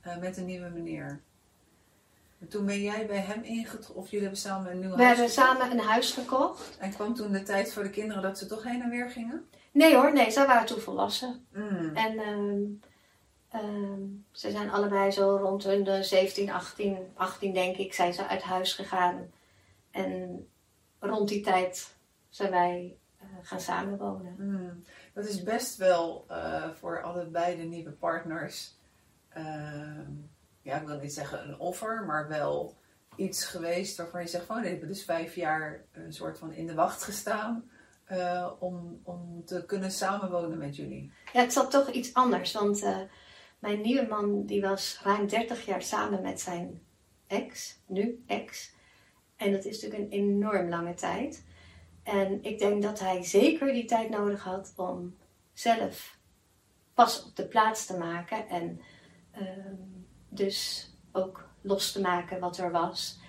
eh, met een nieuwe meneer? En toen ben jij bij hem ingetrokken, of jullie hebben samen een nieuw We huis hebben gekocht? samen een huis gekocht. En kwam toen de tijd voor de kinderen dat ze toch heen en weer gingen? Nee hoor, nee, zij waren toen volwassen. Mm. En ehm, ehm, ze zijn allebei zo rond hun de 17, 18, 18 denk ik, zijn ze uit huis gegaan. En rond die tijd zijn wij eh, gaan samenwonen. Mm. Dat is best wel eh, voor allebei de nieuwe partners, ehm, ja, ik wil niet zeggen een offer, maar wel iets geweest waarvan je zegt van, die hebben dus vijf jaar een soort van in de wacht gestaan eh, om, om te kunnen samenwonen met jullie. Ja, het zat toch iets anders, want mijn nieuwe man die was ruim 30 jaar samen met zijn ex, nu ex. En dat is natuurlijk een enorm lange tijd. En ik denk dat hij zeker die tijd nodig had om zelf pas op de plaats te maken. En ehm, dus ook los te maken wat er was.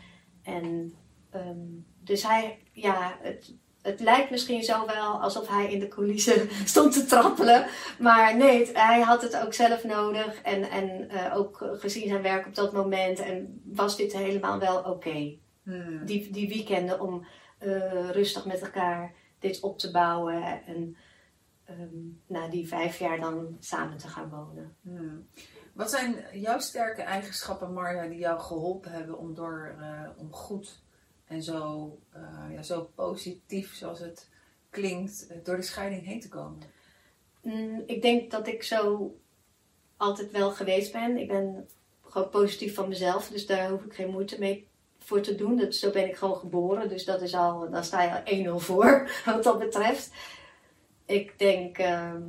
En ehm, dus hij, ja, het, het lijkt misschien zo wel alsof hij in de coulissen [laughs] stond te trappelen. Maar nee, hij had het ook zelf nodig. En, en eh, ook gezien zijn werk op dat moment. En was dit helemaal wel oké. Hmm. Die, die weekenden om eh, rustig met elkaar dit op te bouwen. En ehm, na die vijf jaar dan samen te gaan wonen. Hmm. Wat zijn jouw sterke eigenschappen, Marja, die jou geholpen hebben om door eh, om goed en zo, eh, ja, zo positief zoals het klinkt, eh, door de scheiding heen te komen? Mm, ik denk dat ik zo altijd wel geweest ben. Ik ben gewoon positief van mezelf, dus daar hoef ik geen moeite mee voor te doen. Dat, zo ben ik gewoon geboren, dus dat is al, daar sta je al 1-0 voor [laughs] wat dat betreft. Ik denk, ehm,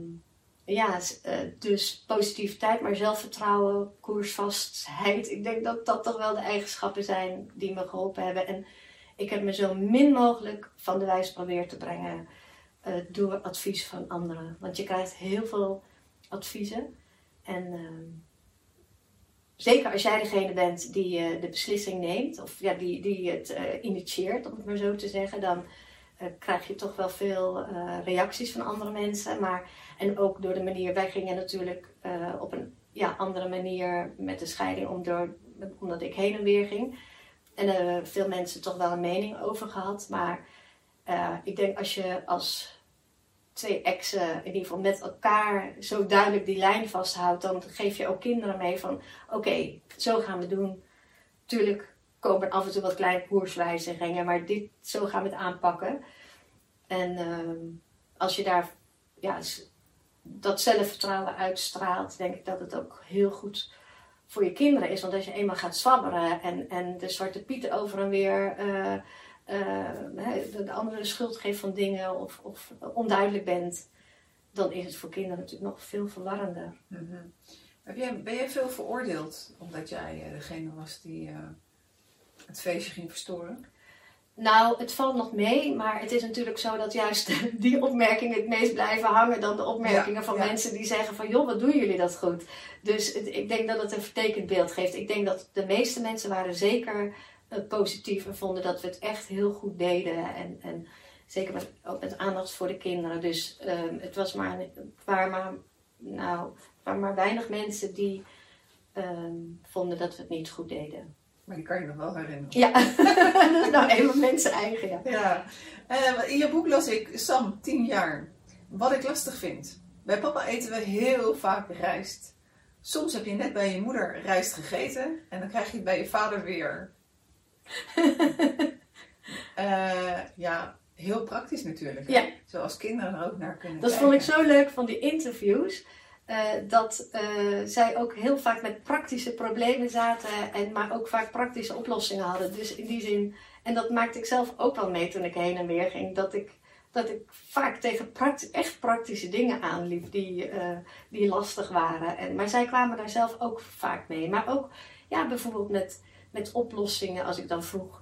ja, eh, dus positiviteit, maar zelfvertrouwen, koersvastheid. Ik denk dat dat toch wel de eigenschappen zijn die me geholpen hebben. En ik heb me zo min mogelijk van de wijs proberen te brengen eh, door advies van anderen. Want je krijgt heel veel adviezen. En ehm, zeker als jij degene bent die eh, de beslissing neemt, of ja, die, die het eh, initieert, om het maar zo te zeggen, dan krijg je toch wel veel reacties van andere mensen. Maar, en ook door de manier, wij gingen natuurlijk op een ja, andere manier met de scheiding om door, omdat ik heen en weer ging. En er hebben veel mensen toch wel een mening over gehad. Maar eh, ik denk als je als twee exen in ieder geval met elkaar zo duidelijk die lijn vasthoudt, dan geef je ook kinderen mee van oké, zo gaan we doen. Tuurlijk komen af en toe wat kleine koerswijzigingen, maar dit, zo gaan we het aanpakken. En ehm, als je daar ja, dat zelfvertrouwen uitstraalt, denk ik dat het ook heel goed voor je kinderen is. Want als je eenmaal gaat zwabberen en, en de zwarte pieten over en weer eh, eh, de, de andere de schuld geeft van dingen of, of onduidelijk bent, dan is het voor kinderen natuurlijk nog veel verwarrender. Mhm. Heb jij, ben jij veel veroordeeld omdat jij eh, degene was die het feestje ging verstoren? Nou, het valt nog mee, maar het is natuurlijk zo dat juist [laughs] die opmerkingen het meest blijven hangen dan de opmerkingen Ja, van ja. mensen die zeggen van joh, wat doen jullie dat goed. Dus het- ik denk dat het een vertekend beeld geeft. Ik denk dat de meeste mensen waren zeker eh, positief en vonden dat we het echt heel goed deden. En, en zeker met, ook met aandacht voor de kinderen. Dus ehm, het was maar, waren maar, nou, waren maar weinig mensen die ehm, vonden dat we het niet goed deden. Maar die kan je nog wel herinneren. Ja, [laughs] dat is nou eenmaal mensen eigen, ja. Ja, Eh, in je boek las ik, Sam, 10 jaar. Wat ik lastig vind. Bij papa eten we heel vaak rijst. Soms heb je net bij je moeder rijst gegeten en dan krijg je het bij je vader weer. [laughs] Eh, ja, heel praktisch natuurlijk. Ja. Zoals kinderen er ook naar kunnen Dat kijken. vond ik zo leuk van die interviews. Eh, dat eh, zij ook heel vaak met praktische problemen zaten, en, maar ook vaak praktische oplossingen hadden. Dus in die zin, en dat maakte ik zelf ook wel mee toen ik heen en weer ging, dat ik dat ik vaak tegen echt praktische dingen aanliep die, eh, die lastig waren. En, maar zij kwamen daar zelf ook vaak mee. Maar ook ja, bijvoorbeeld met, met oplossingen, als ik dan vroeg.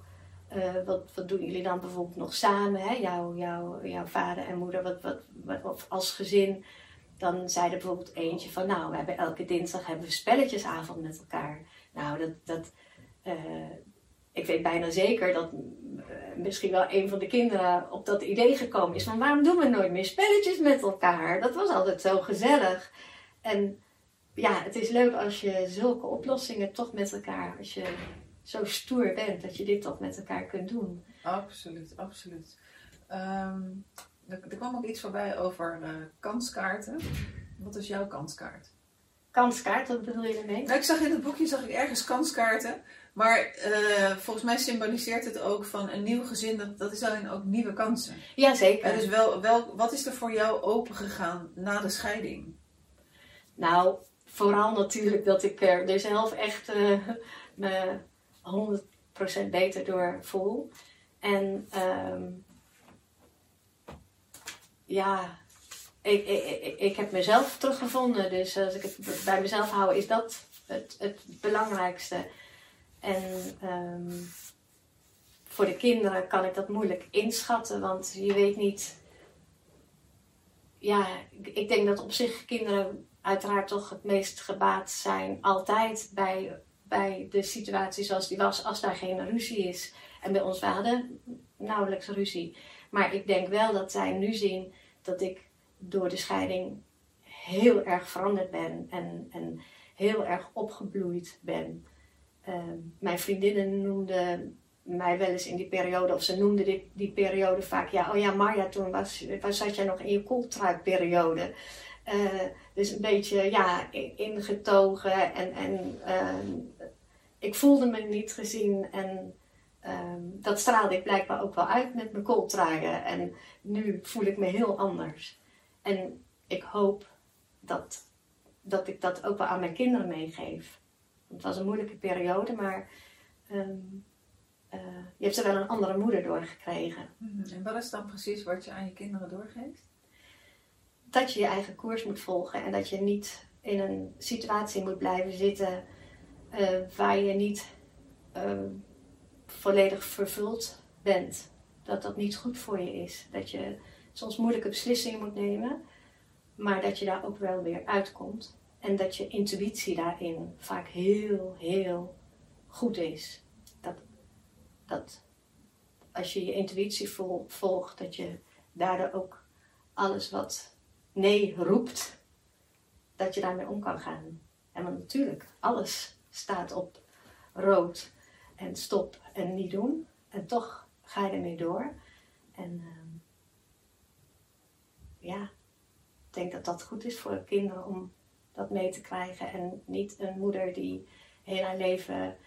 wat, wat doen jullie dan bijvoorbeeld nog samen? Hè? Jouw, jouw, vader en moeder, wat, wat, wat, of als gezin. Dan zei er bijvoorbeeld eentje van, nou, we hebben elke dinsdag hebben we spelletjesavond met elkaar. Nou, dat, dat, eh, ik weet bijna zeker dat eh, misschien wel een van de kinderen op dat idee gekomen is van waarom doen we nooit meer spelletjes met elkaar? Dat was altijd zo gezellig. En ja, het is leuk als je zulke oplossingen toch met elkaar, als je zo stoer bent, dat je dit toch met elkaar kunt doen. Absoluut, absoluut. Ehm, er, kwam ook iets voorbij over eh, kanskaarten. Wat is jouw kanskaart? Kanskaart, wat bedoel je ermee? Nou, ik zag in het boekje zag ik ergens kanskaarten. Maar eh, volgens mij symboliseert het ook van een nieuw gezin. Dat, dat is dan ook nieuwe kansen. Jazeker. En dus wel, wel, wat is er voor jou open gegaan na de scheiding? Nou, vooral natuurlijk dat ik er zelf echt eh, me 100% beter door voel. En ehm, ja, ik, ik, ik, heb mezelf teruggevonden. Dus als ik het bij mezelf hou, is dat het, het belangrijkste. En ehm, voor de kinderen kan ik dat moeilijk inschatten, want je weet niet. Ja, ik, denk dat op zich kinderen uiteraard toch het meest gebaat zijn, altijd bij, bij de situatie zoals die was, als daar geen ruzie is. En bij ons, we hadden nauwelijks ruzie. Maar ik denk wel dat zij nu zien dat ik door de scheiding heel erg veranderd ben en, en heel erg opgebloeid ben. Ehm, mijn vriendinnen noemden mij wel eens in die periode, of ze noemden die periode vaak, ja, oh ja, Marja, toen was, was, zat jij nog in je kooltruikperiode. Uh, dus een beetje, ja, ingetogen en, en ehm, ik voelde me niet gezien en ehm, dat straalde ik blijkbaar ook wel uit met mijn kooltruien. En nu voel ik me heel anders. En ik hoop dat, dat ik dat ook wel aan mijn kinderen meegeef. Het was een moeilijke periode, maar um, uh, je hebt er wel een andere moeder doorgekregen. En wat is dan precies wat je aan je kinderen doorgeeft? Dat je je eigen koers moet volgen en dat je niet in een situatie moet blijven zitten uh, waar je niet uh, volledig vervuld bent. Dat dat niet goed voor je is. Dat je soms moeilijke beslissingen moet nemen, maar dat je daar ook wel weer uitkomt. En dat je intuïtie daarin vaak heel, heel goed is. Dat, dat als je je intuïtie vol, volgt, dat je daardoor ook alles wat nee roept, dat je daarmee om kan gaan. En want natuurlijk, alles staat op rood en stop en niet doen. En toch ga je ermee door. En uh, ja, ik denk dat dat goed is voor kinderen om dat mee te krijgen. En niet een moeder die heel haar leven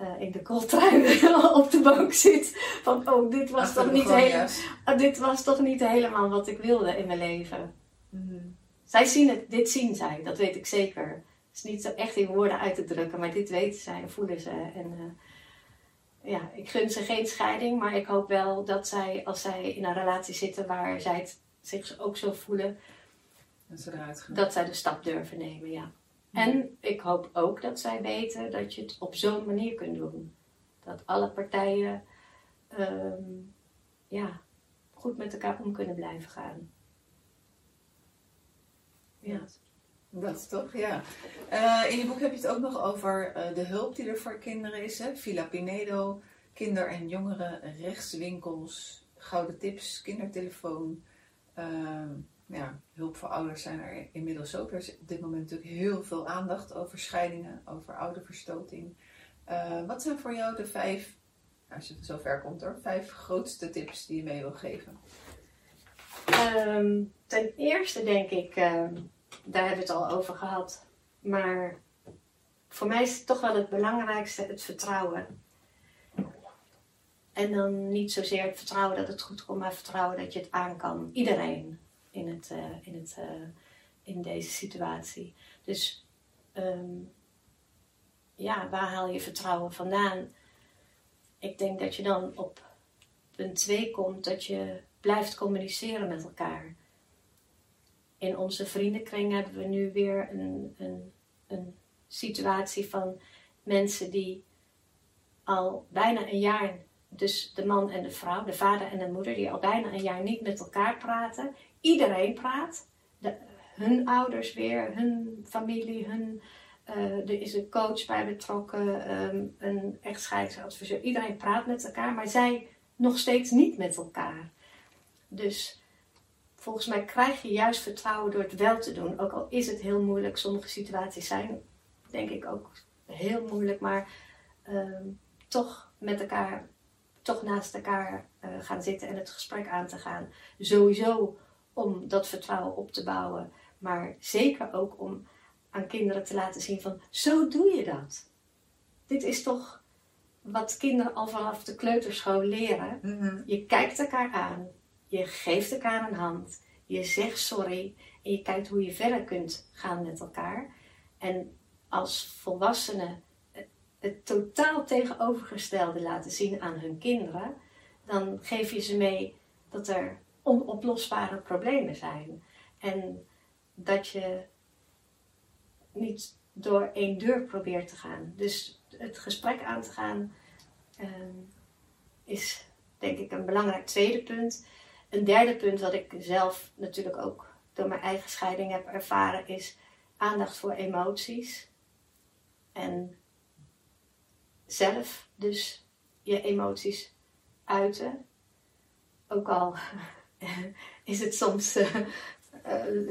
uh, in de kooltrui [laughs] op de bank zit. Van, oh, dit was, toch niet, hele, uh, dit was toch niet helemaal wat ik wilde in mijn leven. Mm-hmm. Zij zien het, dit zien zij, dat weet ik zeker. Het is niet zo echt in woorden uit te drukken, maar dit weten zij en voelen ze. En uh, ja, ik gun ze geen scheiding, maar ik hoop wel dat zij, als zij in een relatie zitten waar zij het, zich ook zo voelen, dat, ze eruit gaan. dat zij de stap durven nemen, ja. En ik hoop ook dat zij weten dat je het op zo'n manier kunt doen. Dat alle partijen um, ja, goed met elkaar om kunnen blijven gaan. Ja. Dat is toch, ja. Uh, in je boek heb je het ook nog over uh, de hulp die er voor kinderen is. Hè? Villa Pinedo, kinder- en jongeren, rechtswinkels, gouden tips, kindertelefoon. Uh, ja, hulp voor ouders zijn er inmiddels ook. Er is op dit moment natuurlijk heel veel aandacht over scheidingen, over ouderverstoting. Uh, wat zijn voor jou de vijf, als je zover komt hoor, vijf grootste tips die je mee wil geven? Um, ten eerste denk ik, um, daar hebben we het al over gehad, maar voor mij is toch wel het belangrijkste het vertrouwen. En dan niet zozeer het vertrouwen dat het goed komt, maar vertrouwen dat je het aan kan. Iedereen in, het, uh, in, het, uh, in deze situatie. Dus um, ja, waar haal je vertrouwen vandaan? Ik denk dat je dan op punt 2 komt dat je blijft communiceren met elkaar. In onze vriendenkring hebben we nu weer een, een, een situatie van mensen die al bijna een jaar, dus de man en de vrouw, de vader en de moeder, die al bijna een jaar niet met elkaar praten. Iedereen praat. De, hun ouders weer, hun familie, hun, uh, er is een coach bij betrokken, um, een echtscheidingsadviseur. Iedereen praat met elkaar, maar zij nog steeds niet met elkaar. Dus volgens mij krijg je juist vertrouwen door het wel te doen. Ook al is het heel moeilijk, sommige situaties zijn denk ik ook heel moeilijk, maar ehm, toch met elkaar, toch naast elkaar uh, gaan zitten en het gesprek aan te gaan. Sowieso om dat vertrouwen op te bouwen, maar zeker ook om aan kinderen te laten zien van zo doe je dat. Dit is toch wat kinderen al vanaf de kleuterschool leren. Mhm. Je kijkt elkaar aan, je geeft elkaar een hand, je zegt sorry en je kijkt hoe je verder kunt gaan met elkaar. En als volwassenen het totaal tegenovergestelde laten zien aan hun kinderen, dan geef je ze mee dat er onoplosbare problemen zijn. En dat je niet door één deur probeert te gaan. Dus het gesprek aan te gaan ehm, is denk ik een belangrijk tweede punt. Een derde punt wat ik zelf natuurlijk ook door mijn eigen scheiding heb ervaren is aandacht voor emoties. En zelf dus je emoties uiten. Ook al [laughs] is het soms, uh,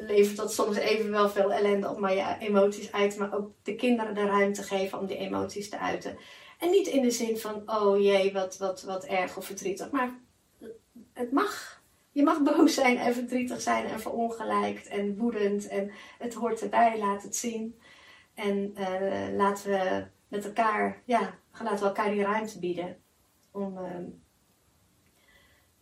levert dat soms even wel veel ellende op, maar je emoties uiten, maar ook de kinderen de ruimte geven om die emoties te uiten. En niet in de zin van, oh jee, wat, wat, wat erg of verdrietig, maar het mag. Je mag boos zijn en verdrietig zijn en verongelijkt en woedend en het hoort erbij, laat het zien. En uh, laten we met elkaar, ja, laten we elkaar die ruimte bieden. Om,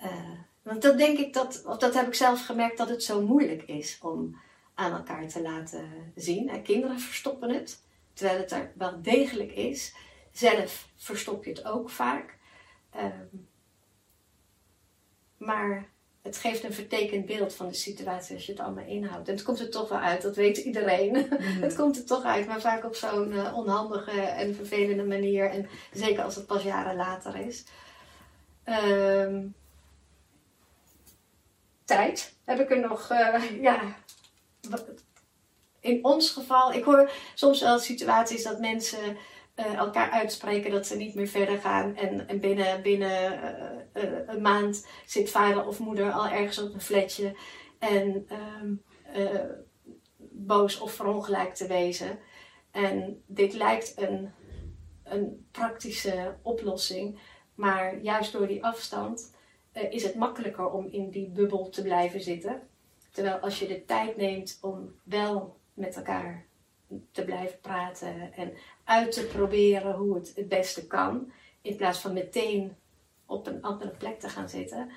uh, want dat denk ik dat, of dat heb ik zelf gemerkt, dat het zo moeilijk is om aan elkaar te laten zien. En kinderen verstoppen het, terwijl het er wel degelijk is. Zelf verstop je het ook vaak. Uh, maar het geeft een vertekend beeld van de situatie als je het allemaal inhoudt. En het komt er toch wel uit, dat weet iedereen. [laughs] Mm. het komt er toch uit, maar vaak op zo'n uh, onhandige en vervelende manier. En zeker als het pas jaren later is. Um, tijd heb ik er nog, uh, [laughs] ja. In ons geval, ik hoor soms wel situaties dat mensen uh, elkaar uitspreken dat ze niet meer verder gaan. En, en binnen, binnen uh, uh, een maand zit vader of moeder al ergens op een flatje. En um, boos of verongelijkt te wezen. En dit lijkt een, een praktische oplossing. Maar juist door die afstand is het makkelijker om in die bubbel te blijven zitten. Terwijl als je de tijd neemt om wel met elkaar te blijven praten en uit te proberen hoe het het beste kan, in plaats van meteen op een andere plek te gaan zitten.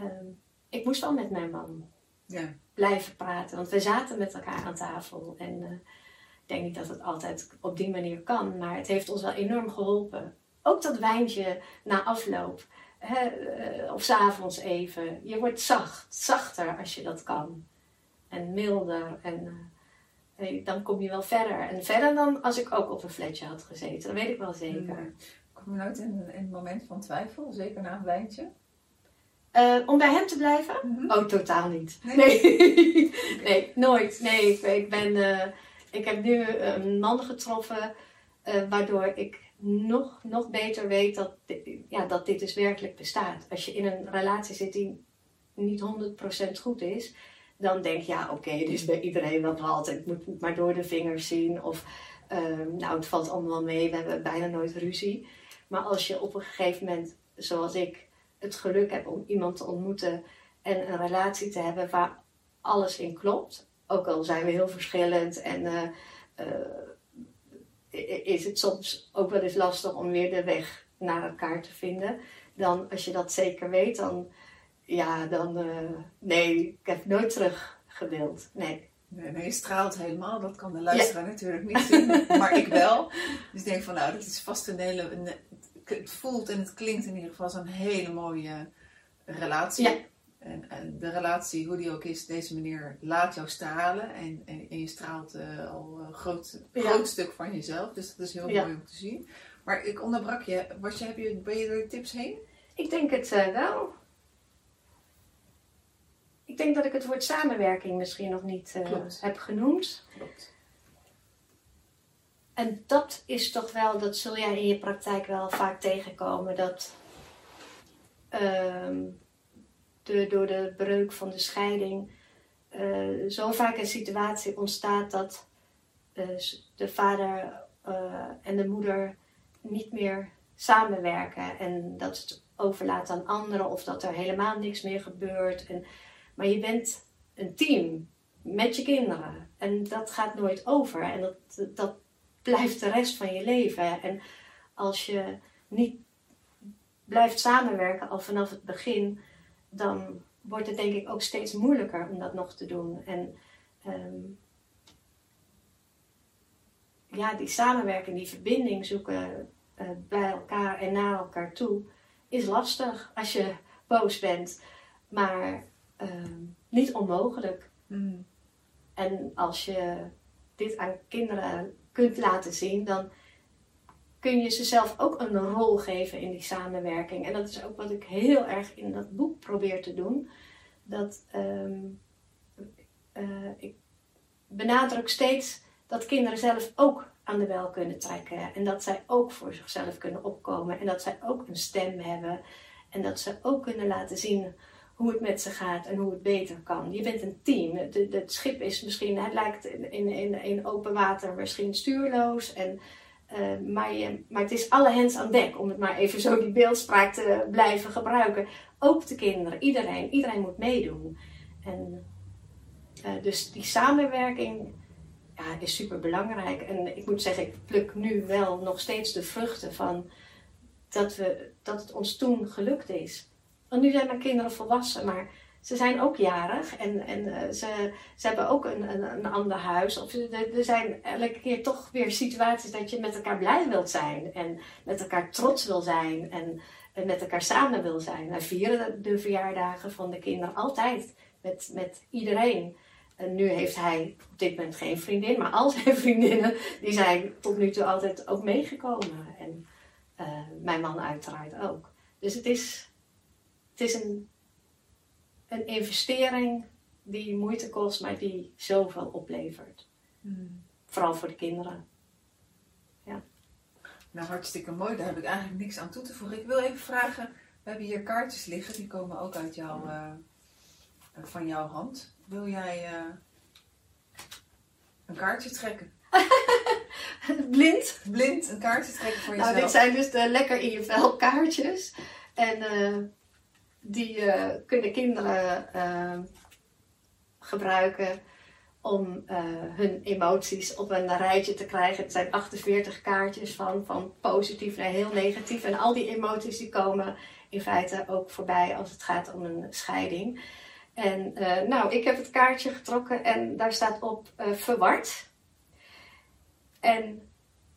Um, ik moest al met mijn man ja. blijven praten, want we zaten met elkaar aan tafel. En uh, ik denk niet dat het altijd op die manier kan, maar het heeft ons wel enorm geholpen. Ook dat wijntje na afloop, hè, uh, of s'avonds even. Je wordt zacht, zachter als je dat kan. En milder en... Uh, hey, dan kom je wel verder. En verder dan als ik ook op een flatje had gezeten. Dat weet ik wel zeker. Mm. Kom je nooit in, in, een moment van twijfel, zeker na een wijntje? Uh, om bij hem te blijven? Mm -hmm. Oh, totaal niet. Nee, nee, [laughs] [laughs] nee nooit. Nee, ik, ik ben, uh, ik heb nu een man getroffen uh, waardoor ik nog, nog beter weet dat, ja, dat dit dus werkelijk bestaat. Als je in een relatie zit die niet 100% goed is, dan denk je, ja, oké, okay, is bij iedereen wat valt. Ik moet het maar door de vingers zien. Of, um, nou, het valt allemaal mee. We hebben bijna nooit ruzie. Maar als je op een gegeven moment, zoals ik, het geluk hebt om iemand te ontmoeten en een relatie te hebben waar alles in klopt. Ook al zijn we heel verschillend en uh, uh, is het soms ook wel eens lastig om weer de weg naar elkaar te vinden. Dan, als je dat zeker weet, dan ja, dan. Uh, nee, ik heb nooit terug gewild. Nee. Nee, nee, je straalt helemaal. Dat kan de luisteraar ja. natuurlijk niet zien, maar ik wel. Dus ik denk van, nou, dat is vast een hele. Een, het voelt en het klinkt in ieder geval een hele mooie relatie. Ja. En, en, de relatie, hoe die ook is, deze meneer laat jou stralen. En, en, en je straalt uh, al een groot, groot stuk van jezelf. Dus dat is heel mooi om te zien. Maar ik onderbrak je. Was je, heb je ben je door de tips heen? Ik denk het uh, wel. Ik denk dat ik het woord samenwerking misschien nog niet uh, heb genoemd. Klopt. En dat is toch wel, dat zul jij in je praktijk wel vaak tegenkomen, dat uh, de, door de breuk van de scheiding uh, zo vaak een situatie ontstaat dat uh, de vader en de moeder niet meer samenwerken en dat het overlaat aan anderen of dat er helemaal niks meer gebeurt. En, maar je bent een team met je kinderen en dat gaat nooit over en dat, dat blijft de rest van je leven. En als je niet blijft samenwerken al vanaf het begin, dan wordt het denk ik ook steeds moeilijker om dat nog te doen. En um, ja, die samenwerking, die verbinding zoeken uh, bij elkaar en naar elkaar toe, is lastig als je boos bent. Maar uh, niet onmogelijk. Mm. En als je dit aan kinderen kunt laten zien, dan kun je ze zelf ook een rol geven in die samenwerking. En dat is ook wat ik heel erg in dat boek probeer te doen. Dat um, uh, ik benadruk steeds dat kinderen zelf ook aan de bel kunnen trekken. En dat zij ook voor zichzelf kunnen opkomen. En dat zij ook een stem hebben. En dat ze ook kunnen laten zien hoe het met ze gaat en hoe het beter kan. Je bent een team. Het, schip is misschien, het lijkt in, in, in open water misschien stuurloos. En, uh, maar, je, maar het is alle hens aan dek, om het maar even zo die beeldspraak te blijven gebruiken. Ook de kinderen, iedereen. Iedereen moet meedoen. En, uh, dus die samenwerking ja, is super belangrijk. En ik moet zeggen, ik pluk nu wel nog steeds de vruchten van dat, we, dat het ons toen gelukt is. Want nu zijn mijn kinderen volwassen, maar ze zijn ook jarig en, en uh, ze, ze hebben ook een, een, ander huis. Of er, zijn elke keer toch weer situaties dat je met elkaar blij wilt zijn en met elkaar trots wil zijn en, met elkaar samen wil zijn. Wij vieren de, verjaardagen van de kinderen altijd met, met iedereen. En nu heeft hij op dit moment geen vriendin, maar al zijn [laughs] vriendinnen die zijn tot nu toe altijd ook meegekomen. En uh, mijn man uiteraard ook. Dus het is, het is een, een investering die moeite kost, maar die zoveel oplevert. Hmm. Vooral voor de kinderen. Ja. Nou, hartstikke mooi. Daar heb ik eigenlijk niks aan toe te voegen. Ik wil even vragen, we hebben hier kaartjes liggen, die komen ook uit jouw, uh, van jouw hand. Wil jij uh, een kaartje trekken? [laughs] Blind? Blind, een kaartje trekken voor jezelf. Nou, dit zijn dus de lekker in je vel kaartjes. En uh, die uh, kunnen kinderen uh, gebruiken om hun emoties op een rijtje te krijgen. Het zijn 48 kaartjes van, van positief naar heel negatief. En al die emoties die komen in feite ook voorbij als het gaat om een scheiding. En nou, ik heb het kaartje getrokken en daar staat op verward. En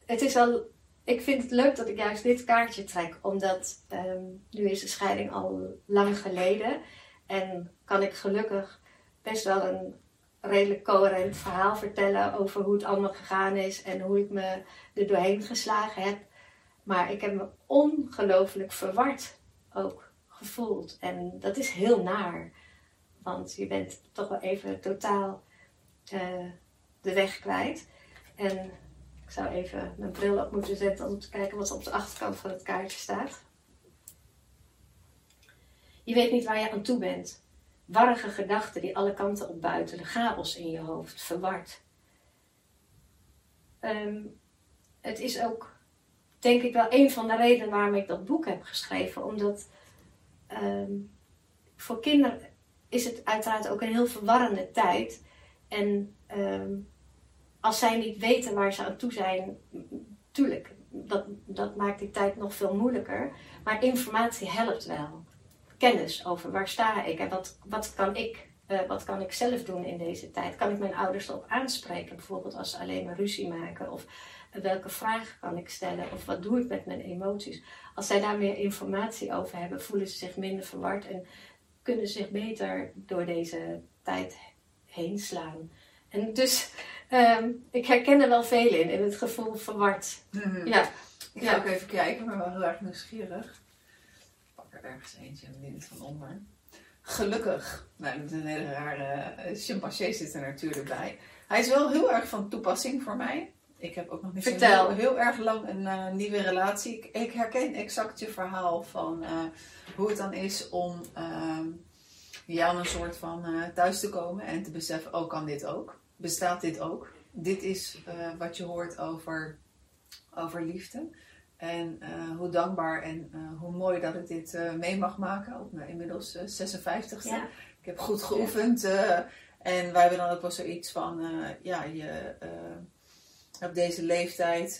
het is wel ik vind het leuk dat ik juist dit kaartje trek, omdat um, nu is de scheiding al lang geleden en kan ik gelukkig best wel een redelijk coherent verhaal vertellen over hoe het allemaal gegaan is en hoe ik me er doorheen geslagen heb. Maar ik heb me ongelooflijk verward ook gevoeld en dat is heel naar, want je bent toch wel even totaal uh, de weg kwijt. En ik zou even mijn bril op moeten zetten om te kijken wat er op de achterkant van het kaartje staat. Je weet niet waar je aan toe bent. Warrige gedachten die alle kanten op buitelen. Chaos in je hoofd, verward. Um, het is ook, denk ik wel, een van de redenen waarom ik dat boek heb geschreven. Omdat um, voor kinderen is het uiteraard ook een heel verwarrende tijd. En um, als zij niet weten waar ze aan toe zijn, tuurlijk, dat, dat maakt die tijd nog veel moeilijker. Maar informatie helpt wel. Kennis over waar sta ik en wat, wat, kan, ik, uh, wat kan ik zelf doen in deze tijd. Kan ik mijn ouders erop aanspreken, bijvoorbeeld als ze alleen maar ruzie maken? Of welke vragen kan ik stellen? Of wat doe ik met mijn emoties? Als zij daar meer informatie over hebben, voelen ze zich minder verward en kunnen zich beter door deze tijd heen slaan. En dus ehm, ik herken er wel veel in, in het gevoel verward. Mhm. Ja, Ik ga Ja. ook even kijken, maar wel heel erg nieuwsgierig. Ik pak er ergens eentje en niet van onder. Gelukkig. Nou, met een hele rare chimpansee zit er natuurlijk bij. Hij is wel heel erg van toepassing voor mij. Ik heb ook nog niet Vertel. heel, heel erg lang een eh, nieuwe relatie. Ik, ik herken exact je verhaal van eh, hoe het dan is om ehm, ja, om een soort van thuis te komen en te beseffen, oh kan dit ook? Bestaat dit ook? Dit is eh, wat je hoort over, over liefde. En eh, hoe dankbaar en eh, hoe mooi dat ik dit mee mag maken op mijn inmiddels eh, 56ste. ja. Ik heb goed geoefend. en wij hebben dan ook wel zoiets van, ja, je, op deze leeftijd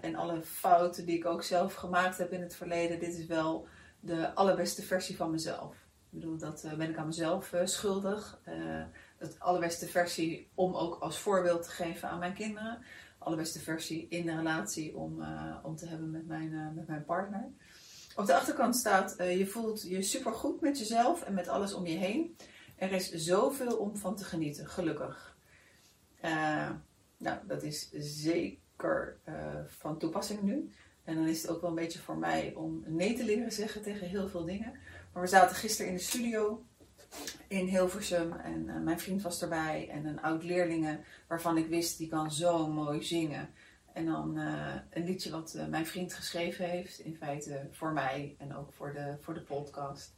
en alle fouten die ik ook zelf gemaakt heb in het verleden, dit is wel de allerbeste versie van mezelf. Ik bedoel, dat ben ik aan mezelf schuldig. De allerbeste versie om ook als voorbeeld te geven aan mijn kinderen. Allerbeste versie in de relatie om, eh, om te hebben met mijn, eh, met mijn partner. Op de achterkant staat, eh, je voelt je supergoed met jezelf en met alles om je heen. Er is zoveel om van te genieten, gelukkig. Nou, dat is zeker van toepassing nu. En dan is het ook wel een beetje voor mij om nee te leren zeggen tegen heel veel dingen. Maar we zaten gisteren in de studio in Hilversum en eh, mijn vriend was erbij. En een oud leerlinge waarvan ik wist, die kan zo mooi zingen. En dan eh, een liedje wat eh, mijn vriend geschreven heeft, in feite voor mij en ook voor de, voor de podcast.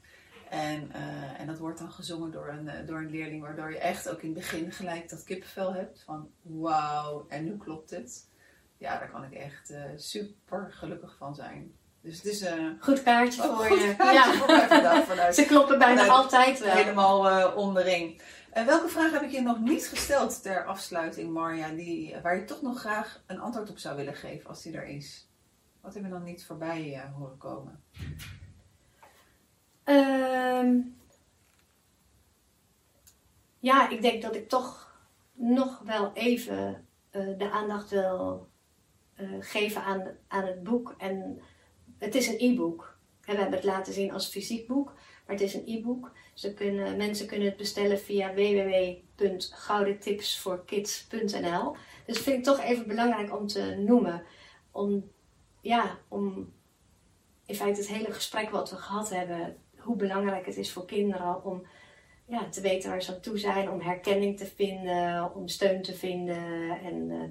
En, en dat wordt dan gezongen door een, door een leerling, waardoor je echt ook in het begin gelijk dat kippenvel hebt van wauw, en nu klopt het. Ja, daar kan ik echt super gelukkig van zijn. Dus het is een Goed kaartje voor goed je. kaartje Ja. voor mij vandaag vanuit Ze kloppen bijna Vanuit- altijd wel. helemaal eh, onderin. En welke vraag heb ik je nog niet gesteld ter afsluiting, Marja, die, waar je toch nog graag een antwoord op zou willen geven als die er is? Wat hebben we dan niet voorbij eh, horen komen? Ehm, ja, ik denk dat ik toch nog wel even eh, de aandacht wil eh, geven aan, aan het boek. En het is een e-book. We hebben het laten zien als fysiek boek, maar het is een e-book. Kunnen, mensen kunnen het bestellen via www.goudentipsvoorkids.nl. Dus vind ik toch even belangrijk om te noemen. Om, ja, om in feite het hele gesprek wat we gehad hebben, hoe belangrijk het is voor kinderen om ja, te weten waar ze aan toe zijn, om herkenning te vinden, om steun te vinden en eh,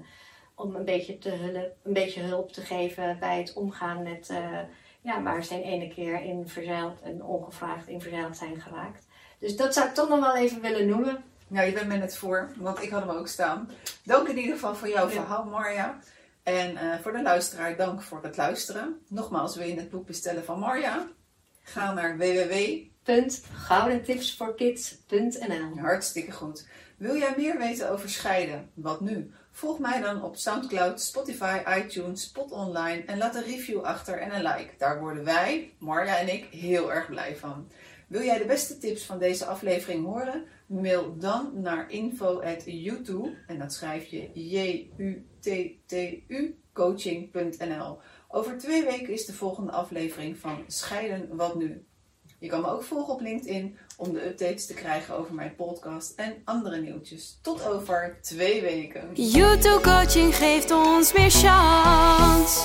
om een beetje, te hulp, een beetje hulp te geven bij het omgaan met eh, ja, waar ze een ene keer in verzeild en ongevraagd in verzeild zijn geraakt. Dus dat zou ik toch nog wel even willen noemen. Nou, je bent me net voor, want ik had hem ook staan. Dank in ieder geval voor jouw verhaal, Marja. En eh, voor de luisteraar, dank voor het luisteren. Nogmaals, wil je het boek bestellen van Marja? Ga naar www. goudentipsvoorkids.nl Hartstikke goed. Wil jij meer weten over scheiden? Wat nu? Volg mij dan op Soundcloud, Spotify, iTunes, Spot Online en laat een review achter en een like. Daar worden wij, Marja en ik, heel erg blij van. Wil jij de beste tips van deze aflevering horen? Mail dan naar info@youtube en dat schrijf je J-U-T-T-U coaching.nl. Over twee weken is de volgende aflevering van Scheiden Wat Nu. Je kan me ook volgen op LinkedIn om de updates te krijgen over mijn podcast en andere nieuwtjes. Tot over twee weken. YouTube coaching geeft ons meer chance.